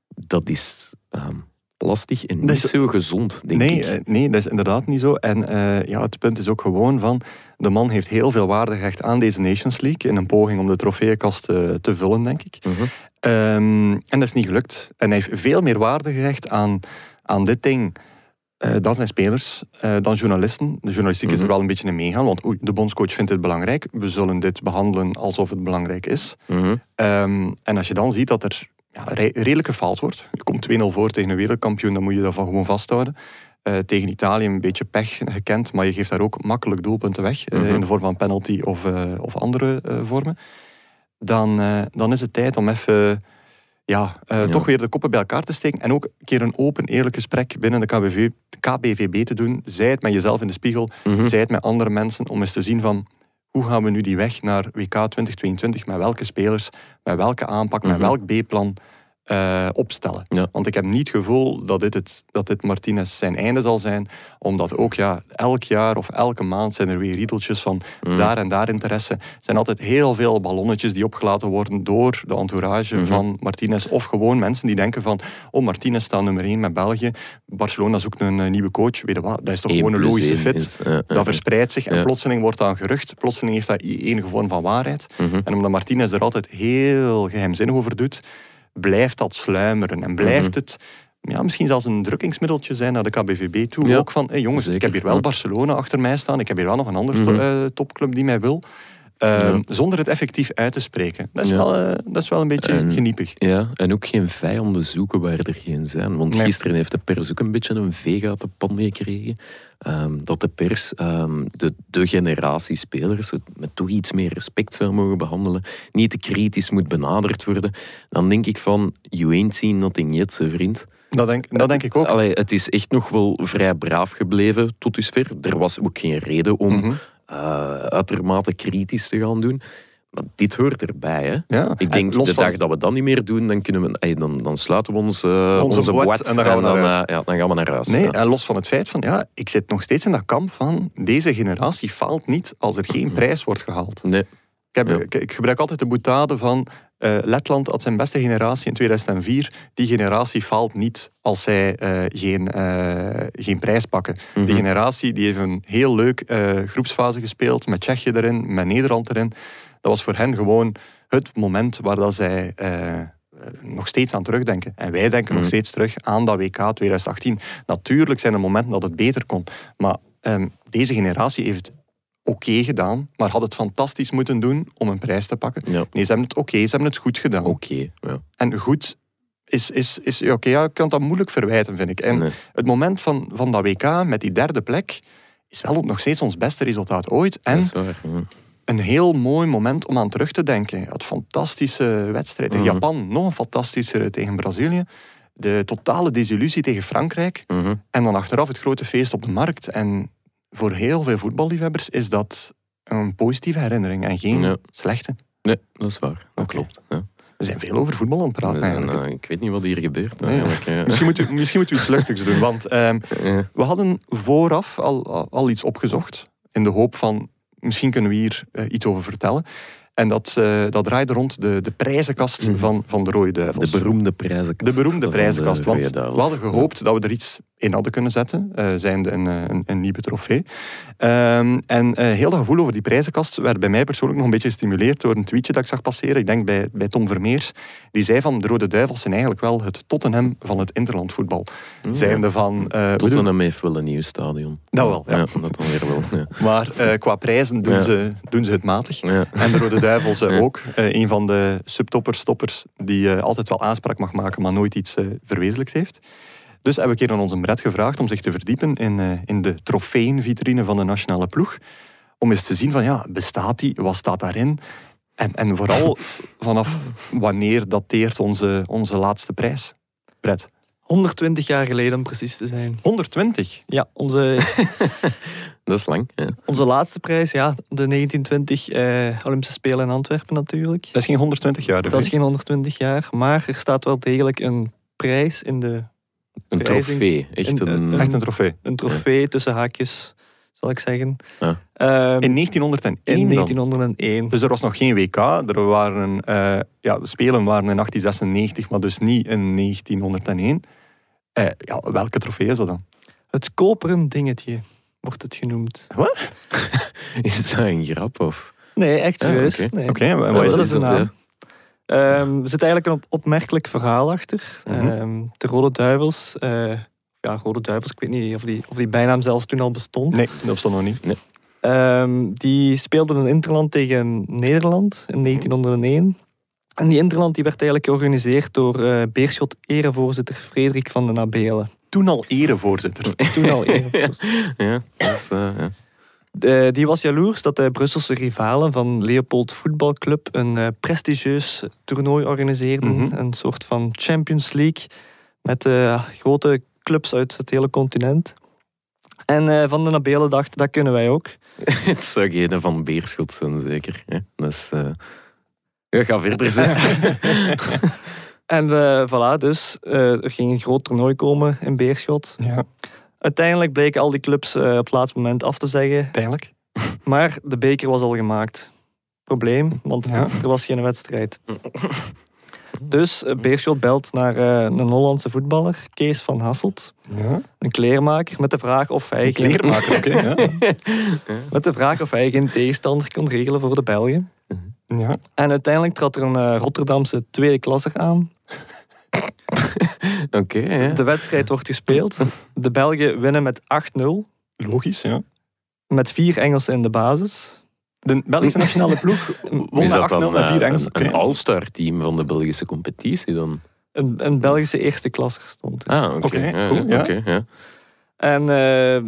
dat is... ehm, lastig en Dat niet is- zo gezond, denk nee, ik. eh, nee, dat is inderdaad niet zo. En eh, ja, het punt is ook gewoon van... De man heeft heel veel waarde gehecht aan deze Nations League... in een poging om de trofeeënkast eh, te vullen, denk ik. Mhm. Ehm, en dat is niet gelukt. En hij heeft veel meer waarde gehecht aan, aan dit ding... dan zijn spelers, dan journalisten. De journalistiek is er Mhm. wel een beetje in meegaan, want oei, de bondscoach vindt dit belangrijk. We zullen dit behandelen alsof het belangrijk is. Mhm. Ehm, en als je dan ziet dat er ja, re- redelijk gefaald wordt. Je komt 2-0 voor tegen een wereldkampioen, dan moet je dat van gewoon vasthouden. Eh, tegen Italië een beetje pech gekend, maar je geeft daar ook makkelijk doelpunten weg. eh, Mhm. in de vorm van penalty of, eh, of andere vormen. Dan, dan is het tijd om even ja, Ja. toch weer de koppen bij elkaar te steken. En ook een keer een open, eerlijk gesprek binnen de KBV, KBVB te doen. Zij het met jezelf in de spiegel, Mhm. zij het met andere mensen. Om eens te zien van hoe gaan we nu die weg naar WK 2022? Met welke spelers, met welke aanpak, met Mhm. welk B-plan eh, opstellen. Ja. Want ik heb niet het gevoel dat dit, het, dat dit Martinez zijn einde zal zijn. Omdat ook ja, elk jaar of elke maand zijn er weer riedeltjes van Mhm. daar en daar interesse. Er zijn altijd heel veel ballonnetjes die opgelaten worden door de entourage Mhm. van Martinez. Of gewoon mensen die denken van, oh Martinez staat nummer 1 met België. Barcelona zoekt een eh, nieuwe coach. Weet je wat, dat is toch Eén gewoon een logische fit. is, Dat verspreidt zich en plotseling wordt dat een gerucht. Plotseling heeft dat enige vorm van waarheid. mhm. En omdat Martinez er altijd heel geheimzinnig over doet, blijft dat sluimeren. En blijft Mhm. het ja, misschien zelfs een drukkingsmiddeltje zijn naar de KBVB toe. Ja, Ook van, hey jongens, ik heb hier wel. Barcelona achter mij staan. Ik heb hier wel nog een andere Mhm. eh, topclub die mij wil. Ehm, Ja. Zonder het effectief uit te spreken. Dat is, Ja. wel, eh, dat is wel een beetje En- geniepig. Ja, en ook geen vijanden zoeken waar er geen zijn. Want Nee. gisteren heeft de pers ook een beetje een veeg uit de pan gekregen. Ehm, dat de pers ehm, de, de generatie spelers met toch iets meer respect zou mogen behandelen. Niet te kritisch moet benaderd worden. Dan denk ik van, you ain't seen nothing yet, vriend. Dat denk, dat denk ik ook. Allee, het is echt nog wel vrij braaf gebleven tot dusver. Er was ook geen reden om Mhm. Eh, uitermate kritisch te gaan doen. Maar dit hoort erbij, hè. Ja. Ik En denk, de van- dag dat we dat niet meer doen, dan, kunnen we, dan, dan sluiten we ons, Onze onze, en dan gaan we naar dan, eh, ja, dan gaan we naar huis. Nee, ja. en los van het feit van, ja, ik zit nog steeds in dat kamp van, deze generatie faalt niet als er geen prijs wordt gehaald. Nee. Ik, heb, Ja. ik, ik gebruik altijd de boetade van eh, Letland had zijn beste generatie in 2004. Die generatie faalt niet als zij eh, geen, eh, geen prijs pakken. Die Mhm. generatie die heeft een heel leuk groepsfase gespeeld, met Tsjechië erin, met Nederland erin. Dat was voor hen gewoon het moment waar dat zij nog steeds aan terugdenken. En wij denken nog Mhm. steeds terug aan dat WK 2018. Natuurlijk zijn er momenten dat het beter kon. Maar ehm, deze generatie heeft oké gedaan, maar had het fantastisch moeten doen om een prijs te pakken. Ja. Nee, ze hebben het oké, ze hebben het goed gedaan. Oké. ja. En goed is, is, is oké, ja, ik kan dat moeilijk verwijten, vind ik. En Nee. het moment van, van dat WK met die derde plek is wel nog steeds ons beste resultaat ooit. En waar. ja. een heel mooi moment om aan terug te denken. Het fantastische wedstrijd tegen Mhm. Japan, nog een fantastischere tegen Brazilië. De totale desillusie tegen Frankrijk. Mhm. En dan achteraf het grote feest op de markt. En voor heel veel voetballiefhebbers is dat een positieve herinnering en geen Ja. slechte. Nee, dat is waar. Dat klopt. Ja. We zijn veel over voetbal aan het praten We zijn, eigenlijk. eh, ik weet niet wat hier gebeurt. Nee, eigenlijk, ja. Misschien moeten we, misschien moeten we iets luchtigs doen. Want ehm, we hadden vooraf al, al, al iets opgezocht. In de hoop van, misschien kunnen we hier eh, iets over vertellen. En dat, eh, dat draaide rond de, de prijzenkast Mhm. van, van de Rode Duivels. De beroemde prijzenkast. De beroemde de prijzenkast. Want we hadden gehoopt dat we er iets in hadden kunnen zetten. eh zijnde een, eh, een, een nieuwe trofee. Ehm, en eh, heel dat gevoel over die prijzenkast werd bij mij persoonlijk nog een beetje gestimuleerd door een tweetje dat ik zag passeren. Ik denk bij, bij Tom Vermeers. Die zei van de Rode Duivels zijn eigenlijk wel het Tottenham van het interlandvoetbal. Ja. Zijnde van... Tottenham heeft wel een nieuw stadion. Dat wel, ja. dat dan weer wel. Ja. Maar qua prijzen doen, Ja. ze, doen ze het matig. Ja. En de Rode Duivels Ja. ook. Eh, een van de subtoppers, stoppers, die eh, altijd wel aanspraak mag maken, maar nooit iets eh, verwezenlijkt heeft. Dus hebben we een keer aan onze Brett gevraagd om zich te verdiepen in, eh, in de trofeeënvitrine van de nationale ploeg. Om eens te zien van, ja, bestaat die? Wat staat daarin? En, en vooral vanaf wanneer dateert onze, onze laatste prijs? Brett, 120 jaar geleden om precies te zijn. 120. Ja, onze, Dat is lang. Ja. onze laatste prijs, ja, de 1920 eh, Olympische Spelen in Antwerpen natuurlijk. Dat is geen 120 jaar, de Dat is geen 120 jaar, maar er staat wel degelijk een prijs in de... Een Prijzing- trofee. Echt een- een... een- Echt een trofee. Een trofee tussen haakjes, zal ik zeggen. Ja. Ehm, In 1901 in dan? 1901. Dus er was nog geen WK. Er waren, eh, ja, de Spelen waren in 1896, maar dus niet in 1901. Eh, ja, welke trofee is dat dan? Het koperen dingetje wordt het genoemd. Is dat een grap? Of? Nee, echt Ah, serieus. oké. Nee. Dat wat is de naam. Ehm, er zit eigenlijk een op- opmerkelijk verhaal achter. Mhm. Ehm, de Rode Duivels, eh, ja, Rode Duivels, ik weet niet of die, of die bijnaam zelfs toen al bestond. Nee, dat bestond nog niet. Ehm, die speelden een interland tegen Nederland in 1901. En die interland die werd eigenlijk georganiseerd door eh Beerschot erevoorzitter Frederik van den Abelen. Toen al erevoorzitter. Toen al erevoorzitter. Ja, dat is, eh, ja. De- die was jaloers dat de Brusselse rivalen van Leopold Voetbalclub een eh, prestigieus toernooi organiseerden. Mhm. Een soort van Champions League met eh, grote clubs uit het hele continent. En eh, Van den Abelen dacht, dat kunnen wij ook. Het zou geen van Beerschot zijn, zeker. Ja, is... eh, Ja, ga verder zijn. En eh, voilà, dus eh, er ging een groot toernooi komen in Beerschot. Ja, Uiteindelijk bleken al die clubs eh, op het laatste moment af te zeggen. pijnlijk. Maar de beker was al gemaakt. Probleem, want Ja. er was geen wedstrijd. Dus Beerschot belt naar een Hollandse voetballer, Kees van Hasselt. Ja. Een kleermaker, met de vraag of hij Kleermaker, oké. ja. met de vraag of hij geen tegenstander kon regelen voor de Belgen. Ja. En uiteindelijk trad er een Rotterdamse tweede klasser aan. Oké, ja. De wedstrijd wordt gespeeld. De Belgen winnen met 8-0. Logisch, ja. Met vier Engelsen in de basis. De Belgische nationale ploeg won Is met 8-0 dat dan met eh, vier Engelsen. een, een all-star team van de Belgische competitie dan? Een, een Belgische eerste klasser stond. Ah, oké. Oké, ja, cool, ja. oké, ja. En eh,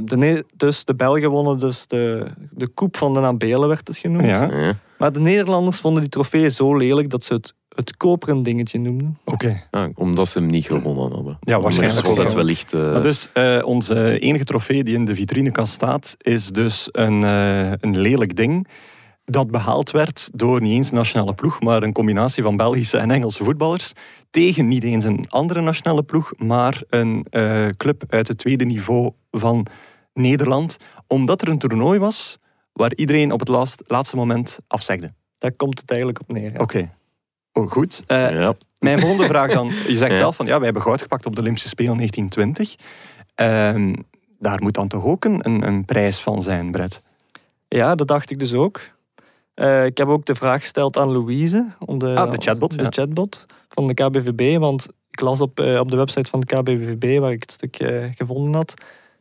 de, dus de Belgen wonnen dus de, de koep van de Nabelen, werd het genoemd. Ja, Ja. Maar de Nederlanders vonden die trofee zo lelijk dat ze het het koperen dingetje noemden. oké. Ah, omdat ze hem niet gewonnen hadden. Ja, waarschijnlijk was wel. wellicht... eh, dus eh, onze enige trofee die in de vitrinekast staat, is dus een, eh, een lelijk ding. Dat behaald werd door niet eens een nationale ploeg, maar een combinatie van Belgische en Engelse voetballers. Tegen niet eens een andere nationale ploeg, maar een eh, club uit het tweede niveau van Nederland. Omdat er een toernooi was waar iedereen op het laatst, laatste moment afzegde. Daar komt het eigenlijk op neer. ja. Oké. Oh, goed. Eh, ja. mijn volgende vraag dan. Je zegt Ja. zelf van ja, wij hebben goud gepakt op de Olympische Spelen 1920. Ehm, daar moet dan toch ook een, een, een prijs van zijn, Brett? Ja, dat dacht ik dus ook. Eh, ik heb ook de vraag gesteld aan Louise. Om de, Ah, de chatbot, De ja. chatbot van de KBVB. Want ik las op, eh, op de website van de KBVB, waar ik het stuk eh, gevonden had,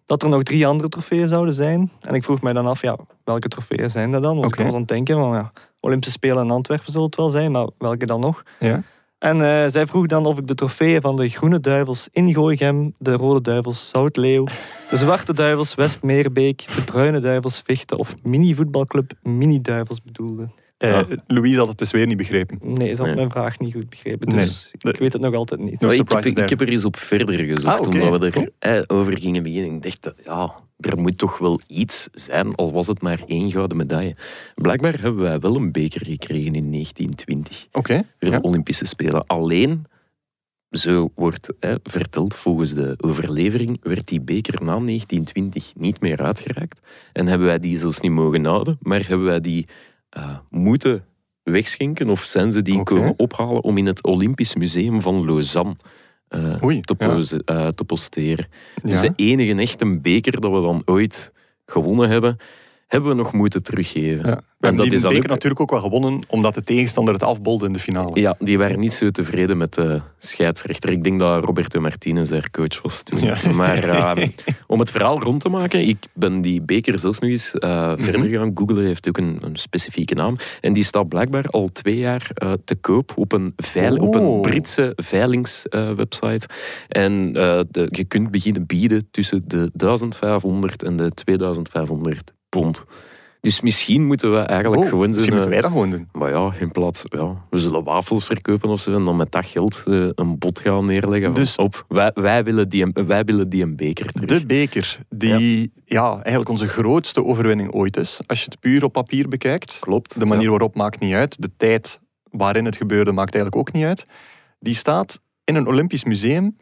dat er nog drie andere trofeeën zouden zijn. En ik vroeg mij dan af, ja, welke trofeeën zijn dat dan? Want Oké. ik was aan het denken van, ja, Olympische Spelen in Antwerpen zullen het wel zijn, maar welke dan nog? Ja. En eh, zij vroeg dan of ik de trofeeën van de Groene Duivels in Gooichem, de Rode Duivels Zoutleeuw, de Zwarte Duivels Westmeerbeek, de Bruine Duivels Vechten of mini-voetbalclub Mini Duivels bedoelde. Eh, Ja. Louise had het dus weer niet begrepen. Nee, ze had Nee. mijn vraag niet goed begrepen, Nee. dus ik weet het nog altijd niet. No ik, heb, ik er eens op verder gezocht, Ah, omdat we er eh, over gingen beginnen. Ik dacht, dat, ja, er moet toch wel iets zijn, al was het maar één gouden medaille. Blijkbaar hebben wij wel een beker gekregen in 1920 Oké. voor Ja. de Olympische Spelen. Alleen, zo wordt hè, verteld volgens de overlevering, werd die beker na 1920 niet meer uitgereikt. En hebben wij die zelfs niet mogen houden, maar hebben wij die eh, moeten wegschenken of zijn ze die komen ophalen om in het Olympisch Museum van Lausanne eh, Oei, te, ja. pose- eh, te posteren. Dus Ja. de enige echte beker dat we dan ooit gewonnen hebben, hebben we nog moeten teruggeven. Ja. We En hebben dat die is dan beker ook- natuurlijk ook wel gewonnen, omdat de tegenstander het afbolde in de finale. Ja, die waren niet zo tevreden met de scheidsrechter. Ik denk dat Roberto Martinez daar coach was toen. Ja. Maar eh, om het verhaal rond te maken, ik ben die beker zelfs nog eens Mhm. verder gaan googlen. heeft ook een, een specifieke naam. En die staat blijkbaar al twee jaar eh, te koop op een, veil, op een Oh. Britse veilingswebsite. en eh, de, je kunt beginnen bieden tussen de 1500 en de 2500 pond. Dus misschien moeten we eigenlijk Oh, gewoon misschien moeten wij dat gewoon doen. maar ja, in plaats, ja, we zullen wafels verkopen of zo en dan met dat geld eh, een bod gaan neerleggen. van, Dus- op, wij, wij, willen die, wij willen die een beker terug. De beker, die ja. eigenlijk onze grootste overwinning ooit is. Als je het puur op papier bekijkt. Klopt. De manier ja. waarop maakt niet uit. De tijd waarin het gebeurde maakt eigenlijk ook niet uit. Die staat in een Olympisch museum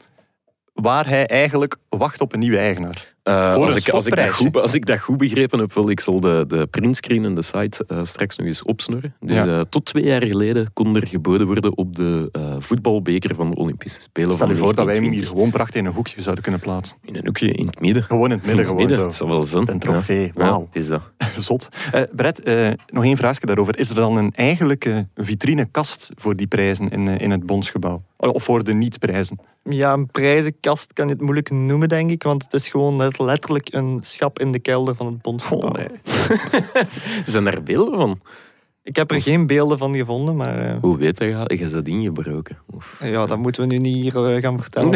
waar hij eigenlijk wacht op een nieuwe eigenaar. Eh, Voor als, een ik, als, ik dat goed, als ik dat goed begrepen heb, wel, ik zal de, de printscreen en de site eh, straks nog eens opsnorren. Dus, Ja. eh, tot twee jaar geleden kon er geboden worden op de voetbalbeker van de Olympische Spelen. Stel je voor dat wij hem hier 1920. gewoon prachtig in een hoekje zouden kunnen plaatsen. In een hoekje in het midden. Gewoon in het midden, In het gewoon midden, zo. Zou wel zijn. Een trofee, Ja. wauw. Ja, het is dat. Zot. Brett, nog één vraagje daarover. Is er dan een eigenlijke vitrinekast voor die prijzen in, in het Bondsgebouw? Of voor de niet-prijzen? Ja, een prijzenkast kan je het moeilijk noemen, denk ik. Want het is gewoon letterlijk een schap in de kelder van het Bondsgebouw. Oh. Zijn daar beelden van? Ik heb er geen beelden van gevonden, maar eh, Hoe weet je dat? Is dat ingebroken? Of... ja, dat moeten we nu niet hier eh, gaan vertellen.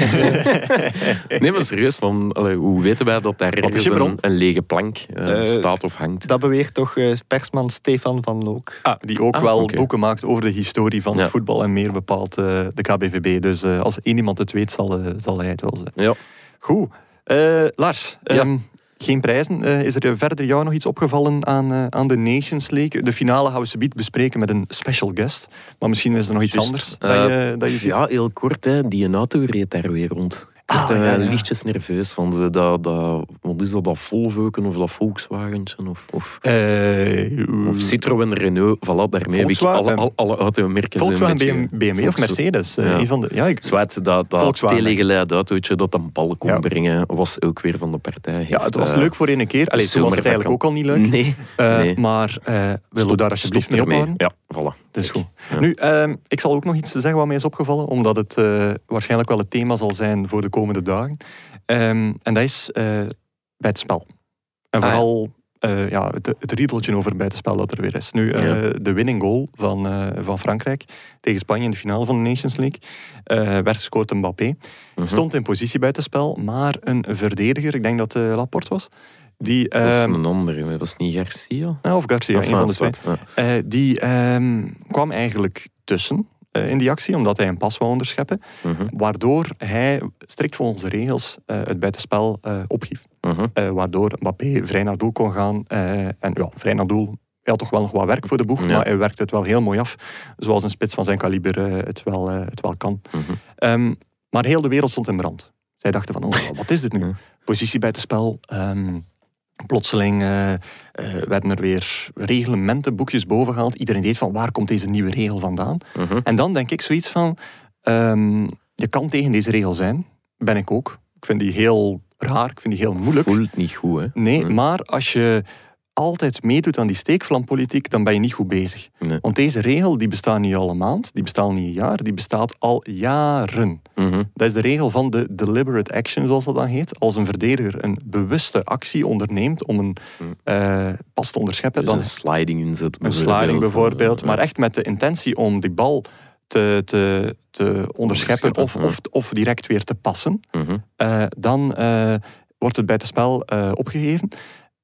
Nee, maar serieus, van, allee, hoe weten wij dat daar ergens een, een lege plank eh, staat of hangt? dat beweert toch persman Stefan van Look. Ah, die ook Ah, wel boeken maakt over de historie van Ja. het voetbal en meer bepaalt eh, de KBVB. Dus eh, als één iemand het weet, zal, zal hij het wel zijn. Ja. Goed. Eh, Lars, Ja. ehm, geen prijzen. Eh, is er verder jou nog iets opgevallen aan, eh, aan de Nations League? De finale gaan we subiet bespreken met een special guest. Maar misschien is er nog iets anders Eh, dat je, dat je ziet. Ja, heel kort. Hè. Die auto reed daar weer rond. Ik Ah, eh, ja, ja. lichtjes nerveus van ze. Dat, dat, wat is dat, dat of dat Volkswagentje? Of, of, Eh, of Citroën, Renault. Voilà, daarmee heb ik alle, alle, alle automerken Volkswagen, BMW, BMW of Mercedes. eh, Ja. van de, ja, ik, dat, dat telegeleid autootje dat een bal kon Ja. brengen, was ook weer van de partij. ja, het was leuk voor één keer. Allee, toen was het eigenlijk ook al niet leuk. Nee. Nee. Maar wil we daar alsjeblieft mee ophouden? Ja, voilà. Is goed. Ja. Nu, ehm, ik zal ook nog iets zeggen wat mij is opgevallen, omdat het eh, waarschijnlijk wel het thema zal zijn voor de komende dagen. Ehm, en dat is eh, bij het spel. En Ah, vooral eh, ja, het, het riedeltje over bij het spel dat er weer is. Nu, Ja. de winning goal van, van Frankrijk tegen Spanje in de finale van de Nations League werd gescoord door Mbappé. Mhm. Stond in positie buitenspel, maar een verdediger, ik denk dat het Laporte was, die... Dat was ehm, een andere, dat was niet Garcia? nou, of Garcia, Of een van de twee. ja. Eh, die ehm, kwam eigenlijk tussen eh, in die actie, omdat hij een pas wou onderscheppen. Mhm, Waardoor hij, strikt volgens de regels, eh, het buitenspel ophief. mhm. Eh, waardoor Mbappé vrij naar doel kon gaan. en ja, vrij naar doel. Hij had toch wel nog wat werk voor de boeg, Ja. maar hij werkte het wel heel mooi af. Zoals een spits van zijn kaliber het, wel, het wel kan. Mhm. Ehm, maar heel de wereld stond in brand. Zij dachten van, oh, wat is dit nu? Positie bij het spel. Plotseling eh, eh, werden er weer reglementenboekjes bovengehaald. Iedereen deed van, waar komt deze nieuwe regel vandaan? Mhm. En dan denk ik zoiets van, ehm, je kan tegen deze regel zijn. Ben ik ook. Ik vind die heel raar, ik vind die heel moeilijk. Voelt niet goed, hè? Nee, Nee. maar als je altijd meedoet aan die steekvlampolitiek, dan ben je niet goed bezig. Nee. Want deze regel die bestaat niet al een maand, die bestaat niet een jaar, die bestaat al jaren. Mhm. Dat is de regel van de deliberate action, zoals dat dan heet. Als een verdediger een bewuste actie onderneemt om een Mm. eh, pas te onderscheppen, Dus dan een sliding inzet. een sliding bijvoorbeeld, Ja. maar echt met de intentie om die bal te, te, te onderscheppen of, of, of direct weer te passen, Mhm. eh, dan eh, wordt het buitenspel eh opgegeven.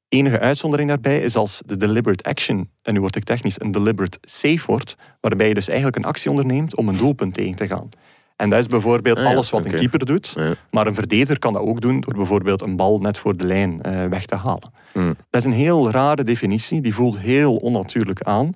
Enige uitzondering daarbij is als de deliberate action, en nu word ik technisch, een deliberate save wordt, waarbij je dus eigenlijk een actie onderneemt om een doelpunt tegen te gaan. En dat is bijvoorbeeld Ah ja, alles wat een keeper doet, Ja. maar een verdediger kan dat ook doen door bijvoorbeeld een bal net voor de lijn eh, weg te halen. Mm. Dat is een heel rare definitie, die voelt heel onnatuurlijk aan.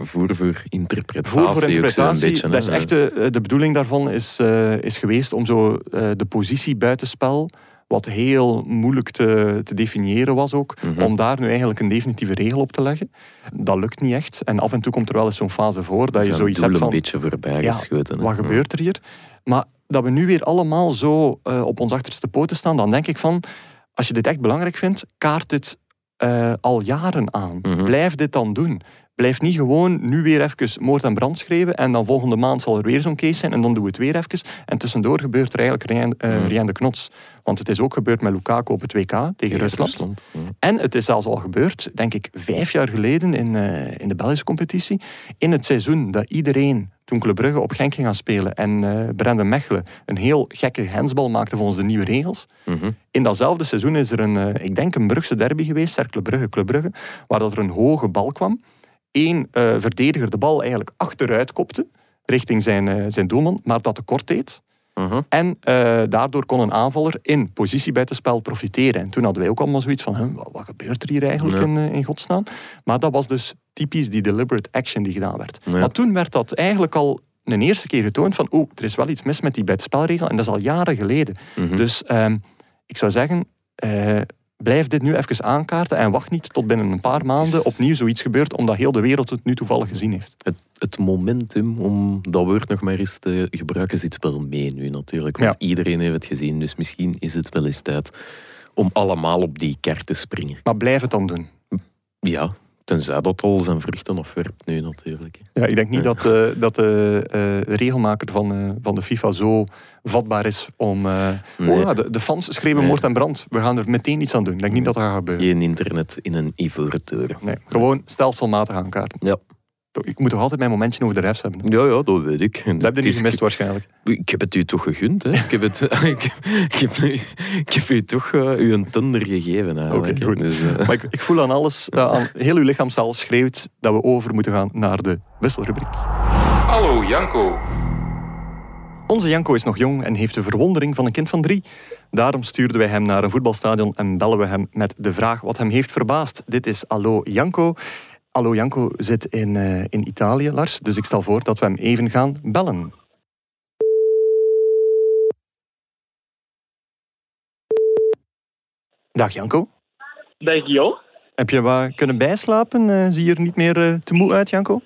Voer voor interpretatie. Voer voor interpretatie, beetje, dat is echt de, de bedoeling daarvan is, eh, is geweest om zo eh, de positie buitenspel, wat heel moeilijk te, te definiëren was ook, Mhm. om daar nu eigenlijk een definitieve regel op te leggen. Dat lukt niet echt. En af en toe komt er wel eens zo'n fase voor dat je zoiets hebt van, een beetje voorbij ja, geschoten. hè. wat Ja. gebeurt er hier? Maar dat we nu weer allemaal zo eh, op ons achterste poten staan, dan denk ik van, als je dit echt belangrijk vindt, kaart dit eh, al jaren aan. Mhm. Blijf dit dan doen. Blijf niet gewoon nu weer even moord en brand schrijven en dan volgende maand zal er weer zo'n case zijn en dan doen we het weer even. En tussendoor gebeurt er eigenlijk rien, Mhm. rien de knots. Want het is ook gebeurd met Lukaku op het WK tegen Tegen Rusland. ja. En het is zelfs al gebeurd, denk ik, vijf jaar geleden in, eh, in de Belgische competitie. In het seizoen dat iedereen, toen Club Brugge op Genk ging gaan spelen en Brandon Mechelen een heel gekke hensbal maakte volgens de nieuwe regels. Mhm. In datzelfde seizoen is er een, eh, ik denk een Brugse derby geweest, Cercle Brugge, Club Brugge, waar dat er een hoge bal kwam. Eén eh, verdediger de bal eigenlijk achteruit kopte, richting zijn, eh, zijn doelman, maar dat te kort deed. Mhm. En eh, daardoor kon een aanvaller in positie bij het spel profiteren. En toen hadden wij ook allemaal zoiets van, "Huh, wat, gebeurt er hier eigenlijk Ja. in, in godsnaam? Maar dat was dus typisch die deliberate action die gedaan werd. Ja. Maar toen werd dat eigenlijk al een eerste keer getoond van oeh, er is wel iets mis met die buitenspelregel en dat is al jaren geleden. Mhm. Dus ehm, ik zou zeggen, blijf dit nu even aankaarten en wacht niet tot binnen een paar maanden opnieuw zoiets gebeurt, omdat heel de wereld het nu toevallig gezien heeft. Het, het momentum om dat woord nog maar eens te gebruiken zit wel mee nu natuurlijk. Want iedereen heeft het gezien, dus misschien is het wel eens tijd om allemaal op die kar te springen. Maar blijf het dan doen. Ja, tenzij dat al zijn vruchten afwerpt nu natuurlijk. hè. Ja, ik denk niet Ja. dat, eh, dat de eh, regelmaker van, eh, van de FIFA zo vatbaar is om... Nee. oh ja, de, de fans schreeuwen Nee. moord en brand. We gaan er meteen iets aan doen. Ik denk niet dat dat gaat gebeuren. Geen internet in een ivoren toren. Nee, gewoon stelselmatig aankaarten. Ja. Ik moet toch altijd mijn momentje over de refs hebben. Ja, ja, dat weet ik. Dat heb je Het niet is- gemist waarschijnlijk. Ik heb het u toch gegund, hè? Ik heb, het, ik, heb, ik, heb, ik heb u toch eh, u een tender gegeven. Eigenlijk. Oké, goed. Dus, eh, Maar ik, ik voel aan alles, eh, aan heel uw lichaamstaal schreeuwt dat we over moeten gaan naar de wisselrubriek. Hallo Janko. Onze Janko is nog jong en heeft de verwondering van een kind van drie. Daarom stuurden wij hem naar een voetbalstadion en bellen we hem met de vraag wat hem heeft verbaasd. Dit is Allo Janko. Allo Janko zit in, eh, in Italië, Lars. Dus ik stel voor dat we hem even gaan bellen. Dag Janko. Dag Jo. Heb je wat kunnen bijslapen? Eh, zie je er niet meer eh, te moe uit, Janko?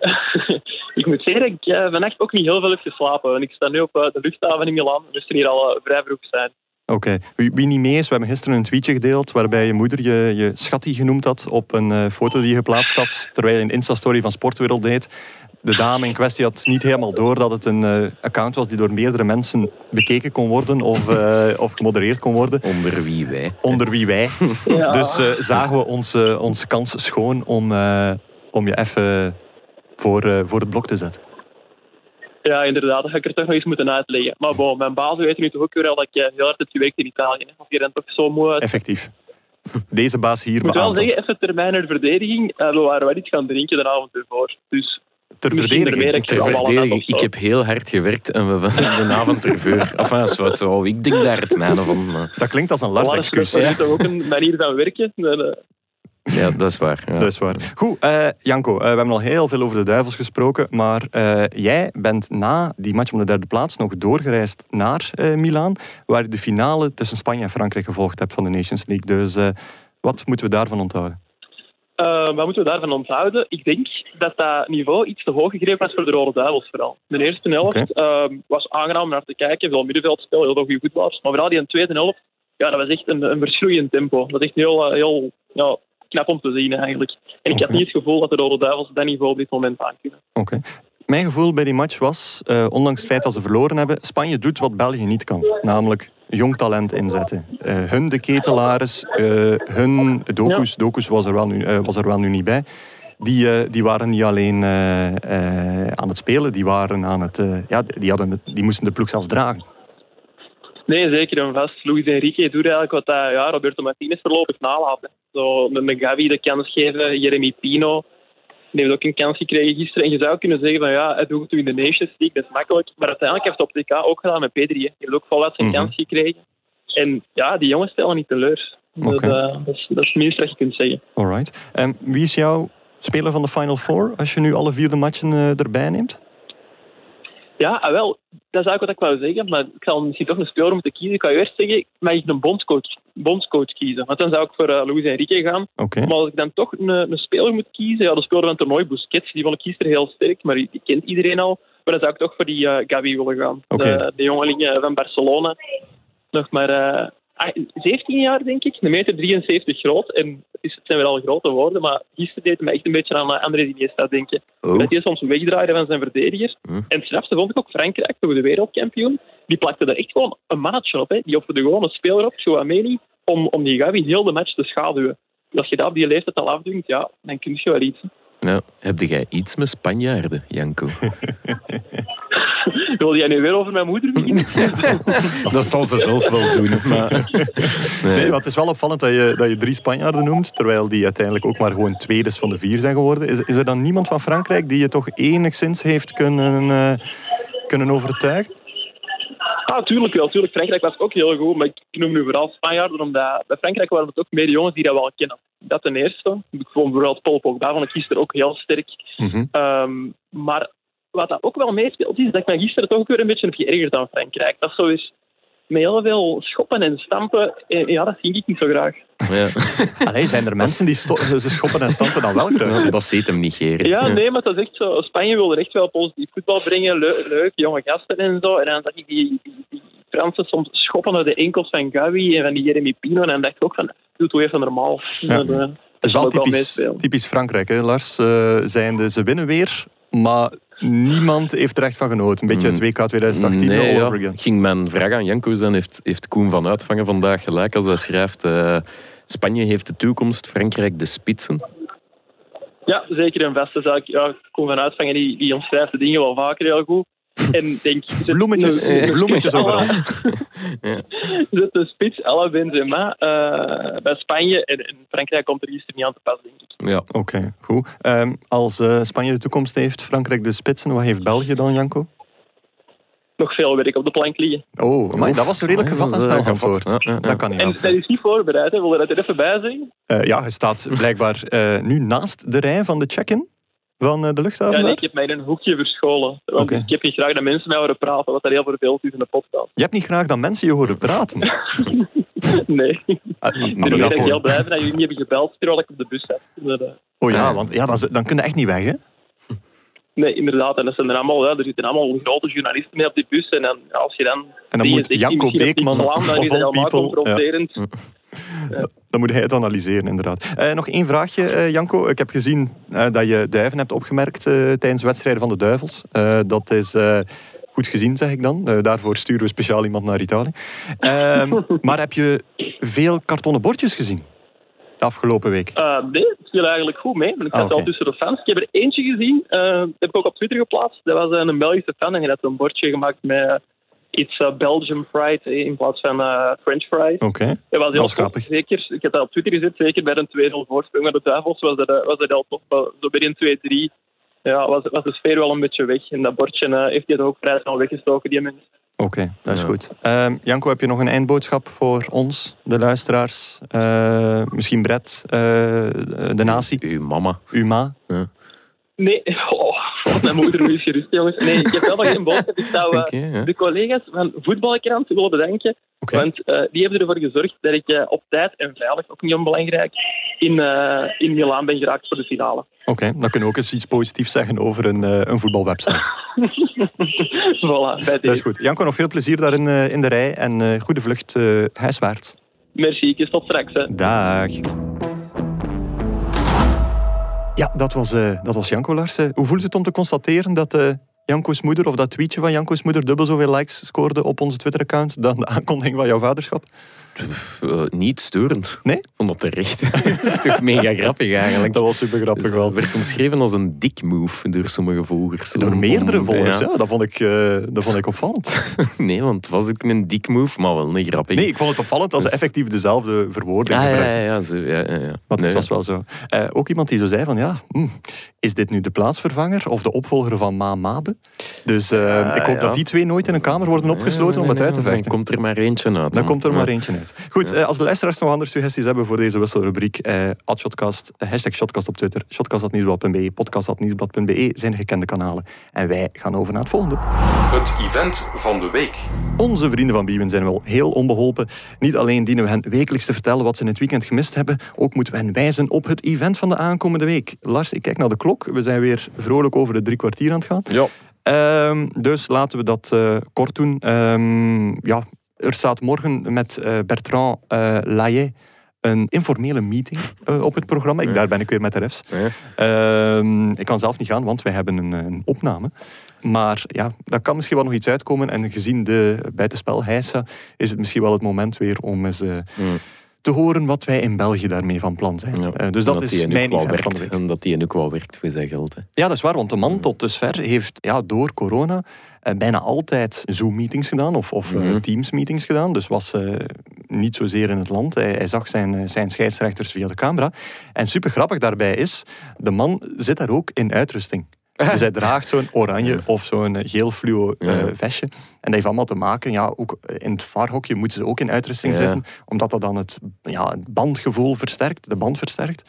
ik moet zeggen ik eh, vannacht ook niet heel veel heb geslapen. En ik sta nu op de luchthaven in Milaan. Dus er hier al vrij vroeg zijn. Oké. Wie, wie niet mee is, we hebben gisteren een tweetje gedeeld waarbij je moeder je, je schattie genoemd had op een eh, foto die je geplaatst had terwijl je een Insta-story van Sportwereld deed. De dame in kwestie had niet helemaal door dat het een eh, account was die door meerdere mensen bekeken kon worden of, eh, of gemodereerd kon worden. onder wie wij. Onder wie wij. Ja. Dus eh, zagen we onze, onze kans schoon om, eh, om je even voor, eh, voor het blok te zetten. Ja, inderdaad. Dat ga ik er toch nog eens moeten uitleggen. Maar bon, mijn baas weet nu toch ook weer al dat ik eh, heel hard heb gewerkt in Italië. hè. Of je rent toch zo moe uit. Effectief. Deze baas hier Ik moet wel zeggen, even termijn naar de verdediging. eh, we waren wel iets gaan drinken de avond ervoor. Dus Ter verdediging. Ter er verdediging, ik zo. heb heel hard gewerkt en we waren de avond ervoor. Enfin, wat, oh, ik denk daar het mijne van. maar- Dat klinkt als een Lars, Lars-excuus. dat is toch ook een manier van werken. Ja, dat is waar. Ja. Dat is waar. Goed, eh, Janko, eh, we hebben al heel veel over de duivels gesproken, maar eh, jij bent na die match om de derde plaats nog doorgereisd naar eh Milaan, waar je de finale tussen Spanje en Frankrijk gevolgd hebt van de Nations League. Dus eh, wat moeten we daarvan onthouden? Wat moeten we daarvan onthouden? Ik denk dat dat niveau iets te hoog gegrepen was voor de Rode Duivels vooral. De eerste helft Oké. eh, was aangenaam om naar te kijken. Veel middenveldspel, heel veel goede voetballers. Maar vooral die in de tweede helft, ja, dat was echt een, een verschroeiend tempo. Dat is echt heel, heel ja, knap om te zien eigenlijk. En ik had Oké. niet het gevoel dat de Rode Duivels dat niveau op dit moment aan kunnen. Oké. Mijn gevoel bij die match was, eh, ondanks het feit dat ze verloren hebben, Spanje doet wat België niet kan. Namelijk jong talent inzetten. Eh, hun de ketelaars, eh, hun Dokus, Dokus was er wel nu, was er wel nu niet bij. Die, die waren niet alleen aan het spelen, die, waren aan het, ja, die, hadden die moesten de ploeg zelfs dragen. Nee, zeker en vast. Luis Enrique doet eigenlijk wat hij, ja, Roberto Martinez voorlopig nalaat. Zo met met Gavi de kans geven, Jeremy Pino. Die heeft ook een kans gekregen gisteren. En je zou kunnen zeggen van ja, hij doet het in de Nations League, dat is makkelijk. Maar uiteindelijk heeft hij op TK ook gedaan met P3. hè. Die heeft ook voluit zijn Mhm. kans gekregen. En ja, die jongens stellen niet teleur. Dat, eh, dat, is, dat is het minste dat je kunt zeggen. Alright. En wie is jouw speler van de Final Four als je nu alle vier de matchen eh, erbij neemt? Ja, ah, wel, dat is eigenlijk wat ik wou zeggen. Maar ik zal misschien toch een speler moeten kiezen. Ik kan eerst zeggen, mag ik een bondscoach, bondscoach kiezen? Want dan zou ik voor uh, Luis Enrique gaan. Oké. Maar als ik dan toch een, een speler moet kiezen, ja, de speler van het toernooi, Busquets, die vond ik gisteren heel sterk, maar die, die kent iedereen al. Maar dan zou ik toch voor die eh Gavi willen gaan. De, de jongeling eh, van Barcelona. Nog maar 17 jaar, denk ik. Een meter 73 groot. En het, is, het zijn wel al grote woorden, maar gisteren deed het me echt een beetje aan uh, André Iniesta denken. Oh. Dat hij soms wegdraaide van zijn verdediger. Hm. En het strafste vond ik ook Frankrijk, toch de wereldkampioen. Die plakte er echt gewoon een mannetje op. Hè. Die offerde gewoon een speler op, Chouameni, om, om die Gavi heel de match te schaduwen. Als je dat op die leeftijd al afdwingt, ja, dan kun je wel iets. Ja, heb jij iets met Spanjaarden, Janko? Wil jij nu weer over mijn moeder beginnen? dat zal ze zelf wel doen. Maar... Nee. Het is wel opvallend dat je, dat je drie Spanjaarden noemt, terwijl die uiteindelijk ook maar gewoon tweedes van de vier zijn geworden. Is, is er dan niemand van Frankrijk die je toch enigszins heeft kunnen, eh, kunnen overtuigen? Ah, tuurlijk wel. Tuurlijk, Frankrijk was ook heel goed. Maar ik noem nu vooral Spanjaarden, omdat bij Frankrijk waren het ook meer jongens die dat wel kennen. Dat ten eerste. Ik vond bijvoorbeeld Paul Pogba vond ik gisteren ook heel sterk. Mhm. Ehm, maar wat dat ook wel meespeelt, is dat ik me gisteren toch ook weer een beetje heb geërgerd aan Frankrijk. Dat is zo eens met heel veel schoppen en stampen. eh, Ja, dat zie ik niet zo graag. Ja. Allee, zijn er mensen die ze schoppen en stampen dan wel kruis? Ja, dat ziet hem niet, Gerrit. Ja, nee, maar dat is echt zo. Spanje wilde echt wel positief voetbal brengen. Leu- leuk, jonge gasten en zo. En dan zag ik die, die, die Fransen soms schoppen naar de enkels van Gavi en van die Jeremy Pino. En dan dacht ik ook van, doe toch even normaal. Ja. Dat, eh, Het dat is wel typisch, Frankrijk, hè, Lars. Eh, zijnde, ze winnen weer, maar niemand heeft er echt van genoten. Een beetje het WK 2018 Nee, all ja. over again. Ging mijn vraag aan Janko zijn, heeft, heeft Koen van Uitvangen vandaag gelijk als hij schrijft eh, Spanje heeft de toekomst, Frankrijk de spitsen. Ja, zeker en vast. Dus ik, ja, kom van uitvangen, die, die omschrijft de dingen wel vaker heel goed. En denk, zet Bloemetjes, een- bloemetjes à la- overal. Zet de spits, la Benzema, eh, bij Spanje. En, en Frankrijk komt er gisteren niet aan te pas, denk ik. Ja. Oké, goed. Ehm, als eh, Spanje de toekomst heeft, Frankrijk de spitsen, wat heeft België dan, Janko? Nog veel werk op de plank liggen. Oh, amai, dat was een redelijk Ja, gevat en snel eh, antwoord. Ja, ja, ja. Dat kan niet En dat is niet voorbereid, hè. wil je dat er even bij zeggen? Eh, ja, hij staat blijkbaar eh, nu naast de rij van de check-in van eh, de luchthaven. Ja, nee, ik heb mij in een hoekje verscholen. Want ik heb niet graag dat mensen mij horen praten, wat er heel vervelend is in de podcast. Je hebt niet graag dat mensen je horen praten. Nee. Ah, maar Ik ben daarvoor- heel blij ben dat jullie niet hebben gebeld terwijl ik op de bus zat. Eh, Oh ja, want ja, is- dan kun je echt niet weg, hè? Nee, inderdaad. En dat zijn er allemaal, ja, er zitten allemaal grote journalisten mee op die bus. En dan, als je dan... En dan moet Janko Beekman, dan of all helemaal people, Dan moet hij het analyseren, inderdaad. Eh, nog één vraagje, eh, Janko. Ik heb gezien eh, dat je duiven hebt opgemerkt tijdens wedstrijden van de Duivels. Dat is goed gezien, zeg ik dan. Daarvoor sturen we speciaal iemand naar Italië. Ehm, maar heb je veel kartonnen bordjes gezien de afgelopen week? Nee, het viel eigenlijk goed mee. Ik Ah, zat al tussen de fans. Ik heb er eentje gezien, dat heb ik ook op Twitter geplaatst. Dat was een Belgische fan en die had een bordje gemaakt met iets eh, Belgian fried in plaats van eh, French fries. Oké. Dat was heel grappig. Zeker, ik heb dat op Twitter gezet, zeker bij een 2-0 voorsprong met de Duivels was dat, eh, was dat heel tof. Maar Zo bij een 2-3 ja, was, was de sfeer wel een beetje weg. En dat bordje eh, heeft hij er ook vrij snel weggestoken, die mens. Oké, dat is Ja. goed. Ehm, Janko, heb je nog een eindboodschap voor ons, de luisteraars? Eh, misschien Brett, eh, de natie, Uw mama. UMA? Nee, mijn moeder is gerust, jongens. Nee, ik heb wel nog geen boodschap. Ik zou eh, de collega's van Voetbalkrant willen bedanken. Want eh, die hebben ervoor gezorgd dat ik eh, op tijd en veilig, ook niet onbelangrijk, in, in Milaan ben geraakt voor de finale. Oké, dan kunnen we ook eens iets positiefs zeggen over een, een voetbalwebsite. voilà, bij Dat is goed. Janko, nog veel plezier daar in, in de rij en goede vlucht huiswaarts. Merci, ik tot straks. Hè. Dag. Ja, dat was, eh, dat was Janko Larsen. Hoe voelt het om te constateren dat eh, Janko's moeder, of dat tweetje van Janko's moeder, dubbel zoveel likes scoorde op onze Twitter-account dan de aankondiging van jouw vaderschap? Eh, niet storend. Nee? Ik vond dat terecht. dat is toch mega grappig eigenlijk. Dat was super grappig Dus, wel. Het werd omschreven als een dik move door sommige volgers. Door Om- meerdere om- volgers, ja. ja. Dat, vond ik, eh, dat vond ik opvallend. Nee, want het was ook een dik move, maar wel een grappig. Nee, ik vond het opvallend als ze Dus- effectief dezelfde verwoording Ah, ja, gebruikten. ja, ja, zo, ja, ja, ja. Nee, het was wel zo. Eh, ook iemand die zo zei van, ja, hm, is dit nu de plaatsvervanger of de opvolger van Ma Mabe? Dus eh, Ja, ik hoop ja. dat die twee nooit in een kamer worden opgesloten Nee, om het uit te vechten. Dan komt er maar eentje uit. Dan komt er Ja. maar eentje uit. Goed, eh, als de luisteraars nog andere suggesties hebben voor deze wisselrubriek, eh, at Shotcast, eh, hashtag Shotcast op Twitter, shotcast.nieuwsblad.be, podcast.nieuwsblad.be zijn de gekende kanalen. En wij gaan over naar het volgende. Het event van de week. Onze vrienden van Biewen zijn wel heel onbeholpen. Niet alleen dienen we hen wekelijks te vertellen wat ze in het weekend gemist hebben, ook moeten we hen wijzen op het event van de aankomende week. Lars, ik kijk naar de klok. We zijn weer vrolijk over de drie kwartier aan het gaan. Ja. Ehm, dus laten we dat eh, kort doen. Ehm, ja, er staat morgen met eh, Bertrand uh, Laillet een informele meeting eh, op het programma. Ik. Daar ben ik weer met de refs. Ehm, ik kan zelf niet gaan, want wij hebben een, een opname. Maar ja, daar kan misschien wel nog iets uitkomen. En gezien de buitenspel heisa, is het misschien wel het moment weer om eens Mm. Te horen wat wij in België daarmee van plan zijn. Ja. Eh, dus dat, is mijn event van werkt, de week. En dat die ook wel werkt voor zijn geld. Hè. Ja, dat is waar, want de man tot dusver heeft ja, door corona eh, bijna altijd Zoom-meetings gedaan of, of eh, Mhm. Teams-meetings gedaan. Dus was niet zozeer in het land. Hij, hij zag zijn, zijn scheidsrechters via de camera. En super grappig daarbij is, de man zit daar ook in uitrusting. Dus hij draagt zo'n oranje of zo'n eh, geel fluo eh, Ja. vestje. En dat heeft allemaal te maken, ja, ook in het vaarhokje moeten ze ook in uitrusting Ja. zitten, omdat dat dan het, ja, het bandgevoel versterkt, de band versterkt.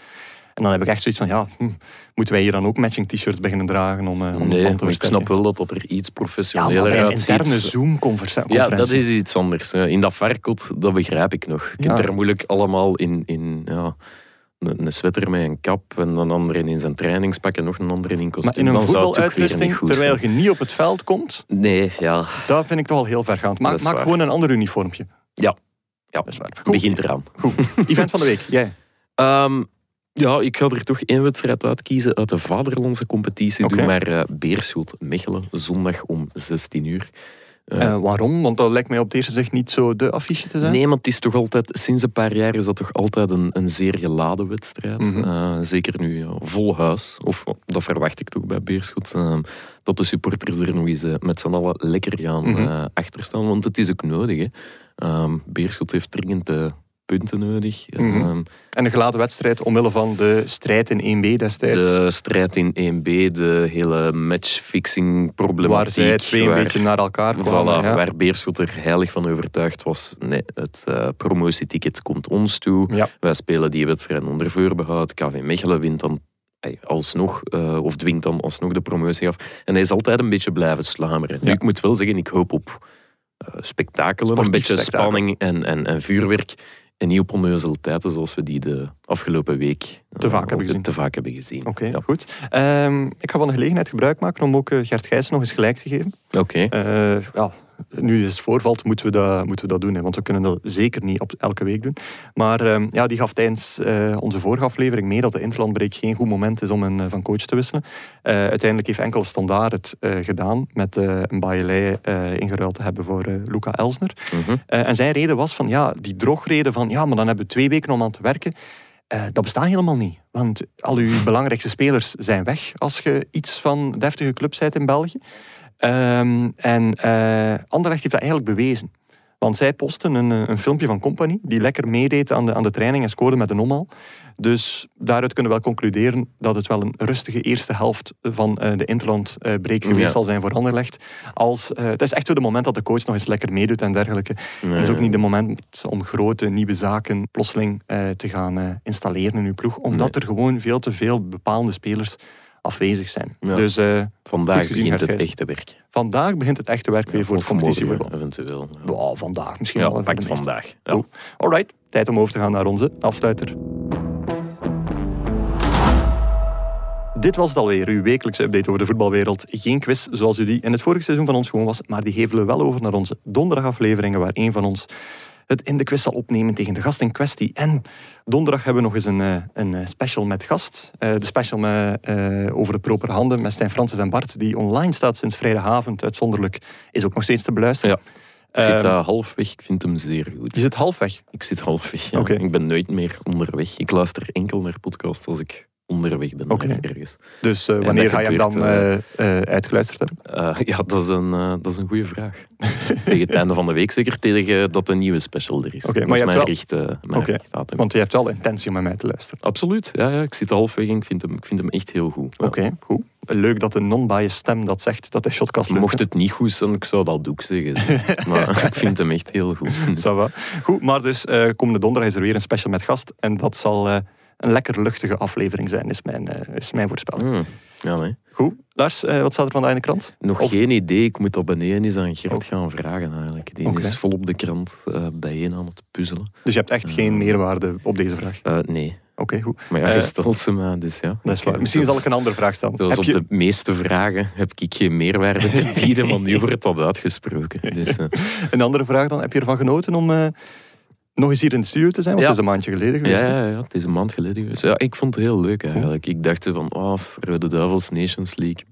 En dan heb ik echt zoiets van, ja, hm, moeten wij hier dan ook matching t-shirts beginnen dragen om, uh, om nee, de band te ik snap wel dat dat er iets Ja, professioneler maar bij een uitziet. interne Zoom-conferentie. Ja, dat is iets anders. In dat varkot, dat begrijp ik nog. Je kunt Ja. er moeilijk allemaal in, in ja, een, een sweater met een kap en een andere in zijn trainingspak en nog een andere in kostuum. Maar in een Dan voetbaluitrusting, terwijl je niet op het veld komt, Nee, ja. dat vind ik toch al heel vergaand. Maak, maak gewoon een ander uniformpje. Ja. Ja, Dat is waar. Goed, begint eraan. goed. Event van de week, jij. Ehm, ja, ik ga er toch één wedstrijd uitkiezen uit de vaderlandse competitie. Oké. Doe maar eh Beerschot Mechelen, zondag om 16 uur. Eh, Eh, waarom? Want dat lijkt mij op het eerste zicht niet zo de affiche te zijn. Nee, maar het is toch altijd, sinds een paar jaar is dat toch altijd een, een zeer geladen wedstrijd. Mhm. Eh, zeker nu ja, vol huis, of dat verwacht ik toch bij Beerschot. dat de supporters er nog eens met z'n allen lekker gaan Mhm. eh, achter staan, want het is ook nodig. Hè. Beerschot heeft dringend punten nodig. Mhm. Ehm, En een geladen wedstrijd omwille van de strijd in 1B destijds. de strijd in 1B, de hele matchfixing problematiek. waar zij twee een beetje naar elkaar kwamen. Voilà, ja. waar Beerschot er heilig van overtuigd was. Nee, het eh, promotieticket komt ons toe. Ja. Wij spelen die wedstrijd onder voorbehoud. KV Mechelen wint dan alsnog, eh, of dwingt dan alsnog de promotie af. En hij is altijd een beetje blijven slameren. Nu, ik moet wel zeggen, ik hoop op eh spektakelen, Sportief een beetje spektakel. spanning en, en, en vuurwerk. En niet op onneuzeliteiten zoals we die de afgelopen week Te eh, vaak hebben op- gezien. Te vaak hebben gezien. Oké, Ja. goed. Ehm, ik ga van de gelegenheid gebruik maken om ook eh, Gert Gijs nog eens gelijk te geven. Oké. Eh, ja, nu het voorvalt, moeten we dat, moeten we dat doen. Hè, want we kunnen dat zeker niet op elke week doen. Maar ehm, ja, die gaf tijdens eh, onze vorige aflevering mee dat de interlandbreak geen goed moment is om een, eh, van coach te wisselen. Eh, uiteindelijk heeft enkel Standaard het gedaan met een Bailey ingeruild te hebben voor Luca Elsner. Mhm. En zijn reden was van, ja, die drogreden van, ja, maar dan hebben we twee weken om aan te werken. Dat bestaat helemaal niet. Want al uw belangrijkste spelers zijn weg als je iets van deftige club bent in België. Ehm, en eh Anderlecht heeft dat eigenlijk bewezen. Want zij posten een, eh, een filmpje van Company die lekker meedeed aan de, aan de training en scoorde met een omhaal. Dus daaruit kunnen we wel concluderen dat het wel een rustige eerste helft van eh, de Interland eh break geweest Ja. zal zijn voor Anderlecht. Als, eh, het is echt zo de moment dat de coach nog eens lekker meedoet en dergelijke. Het is ook niet de moment om grote nieuwe zaken plotseling te gaan installeren in uw ploeg. Omdat Nee. er gewoon veel te veel bepaalde spelers afwezig zijn. Ja. Dus eh, Vandaag gezien, begint het echte werk. vandaag begint het echte werk weer voor het competitievoetbal. Eventueel. Ja, Wow, vandaag misschien wel. pakt vandaag. Ja. Alright, tijd om over te gaan naar onze afsluiter. Dit was het alweer, uw wekelijkse update over de voetbalwereld. Geen quiz zoals u die in het vorige seizoen van ons gewoon was, maar die hevelen we wel over naar onze donderdagafleveringen, waar een van ons het in de quiz zal opnemen tegen de gast in kwestie. En donderdag hebben we nog eens een, eh, een eh, special met gast. Eh, de special met, over de proper handen met Stijn Francis en Bart, die online staat sinds vrijdagavond. Uitzonderlijk is ook nog steeds te beluisteren. Ik zit Ehm, eh, halfweg, ik vind hem zeer goed. je zit halfweg. Ik zit halfweg, ja. Ik ben nooit meer onderweg. Ik luister enkel naar podcasts als ik onderweg ben naar ergens. Dus eh, wanneer ga je hem dan eh, eh, uitgeluisterd hebben? Ja, dat is een, dat is een goede vraag. tegen het einde van de week zeker, tegen dat een nieuwe special er is. Oké, dat maar je mijn hebt richt, mijn Oké. richtdatum. Want je hebt wel intentie om naar mij te luisteren. Absoluut, ja, ja, ik zit halfweg en ik vind hem, ik vind hem echt heel goed. Ja. Oké, goed. Leuk dat een non-biased stem dat zegt dat hij shotcast leuk Mocht het niet goed zijn, ik zou dat ook zeggen. maar ik vind hem echt heel goed. Dus-. Goed, maar dus komende donderdag is er weer een special met gast. En dat zal een lekker luchtige aflevering zijn, is mijn, eh, is mijn voorspelling. Mm, ja, nee. Goed. Lars, eh, wat staat er vandaag in de krant? Nog Of- geen idee. Ik moet dat beneden eens aan Gert Oh. gaan vragen eigenlijk. Die Oké. is vol op de krant eh, bijeen aan het puzzelen. Dus je hebt echt geen meerwaarde op deze vraag. Nee, Oké, goed. maar ja, je stelt ze me, dus ja. Dat is waar. Misschien zal ik een andere vraag stellen. Zoals Heb op je, de meeste vragen heb ik geen meerwaarde te bieden, maar nu wordt dat uitgesproken. Dus, een andere vraag dan? Heb je ervan genoten om nog eens hier in de studio te zijn? Want Ja. het is een maandje geleden ja, geweest. hè? ja, ja, het is een maand geleden geweest. Ja, ik vond het heel leuk eigenlijk. Ik dacht van, oh, Rode Duivels Nations League.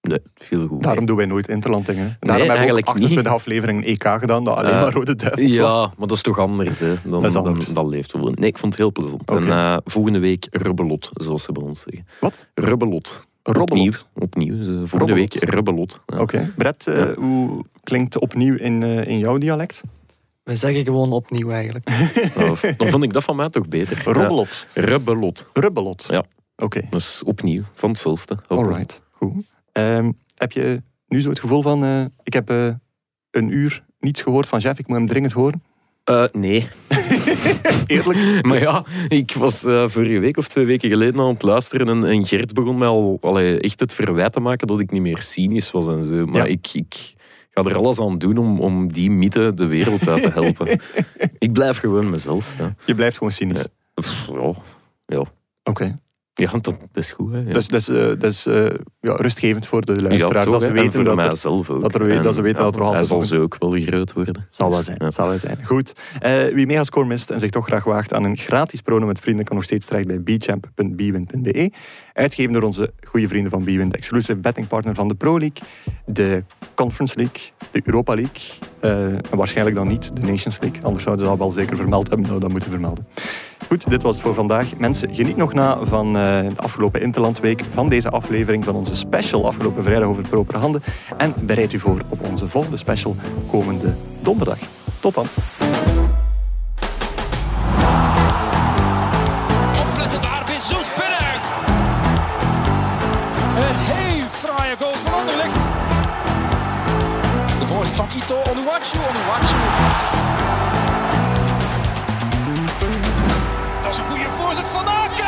Nee, veel goed. Daarom doen wij nooit Interland dingen. hè. Daarom hebben we ook eigenlijk 28 niet. afleveringen EK gedaan, dat alleen maar Rode Duivels was. Ja, maar dat is toch anders, hè? Dan, Dat is anders. Dan, leeft wel. Nee, ik vond het heel plezant. En eh, volgende week Rubbelot, zoals ze bij ons zeggen. Wat? Rubbelot. Opnieuw. Opnieuw. Volgende Robbelot. week Rubbelot. Ja. Oké. Brett, eh, Ja. hoe klinkt opnieuw in, eh, in jouw dialect? We zeggen gewoon opnieuw eigenlijk. Nou, dan vond ik dat van mij toch beter. Robbelot. Ja, Rubbelot. Rubbelot. Ja. Oké. Dus opnieuw, van hetzelfde. Alright. Goed. Ehm, heb je nu zo het gevoel van, eh, ik heb eh, een uur niets gehoord van Jeff, ik moet hem dringend horen? Eh, nee. Eerlijk. Maar ja, ik was vorige week of twee weken geleden aan het luisteren en, en Gert begon mij al allee, echt het verwijt te maken dat ik niet meer cynisch was en zo. Maar Ja. ik, ik ga er alles aan doen om, om die mythe de wereld uit te helpen. ik blijf gewoon mezelf. Ja. Je blijft gewoon cynisch. Ja. Pff, ja. Ja. Oké. Ja, dat, dat is goed. Hè. Ja. Dus dat is, eh, dat is eh, ja, rustgevend voor de luisteraars. dat ze en weten dat mijzelf ook. dat er weet- dat ze En, weten dat er Hij zal zo ook wel groot worden. Zal wel zijn, zal wel zijn. Goed. Eh, wie Megascore mist en zich toch graag waagt aan een gratis prono met vrienden, kan nog steeds terecht bij bchamp.bwin.be. Uitgegeven door onze goede vrienden van Bwin, de exclusive bettingpartner van de Pro League, de Conference League, de Europa League eh, en waarschijnlijk dan niet de Nations League. Anders zouden ze dat wel zeker vermeld hebben, nou dat moeten vermelden. Goed, dit was het voor vandaag. Mensen, geniet nog na van eh, de afgelopen Interlandweek, van deze aflevering, van onze special afgelopen vrijdag over propere handen. En bereid u voor op onze volgende special komende donderdag. Tot dan. Onuwachu, Onuwachu. Dat is een goede voorzet van Aken.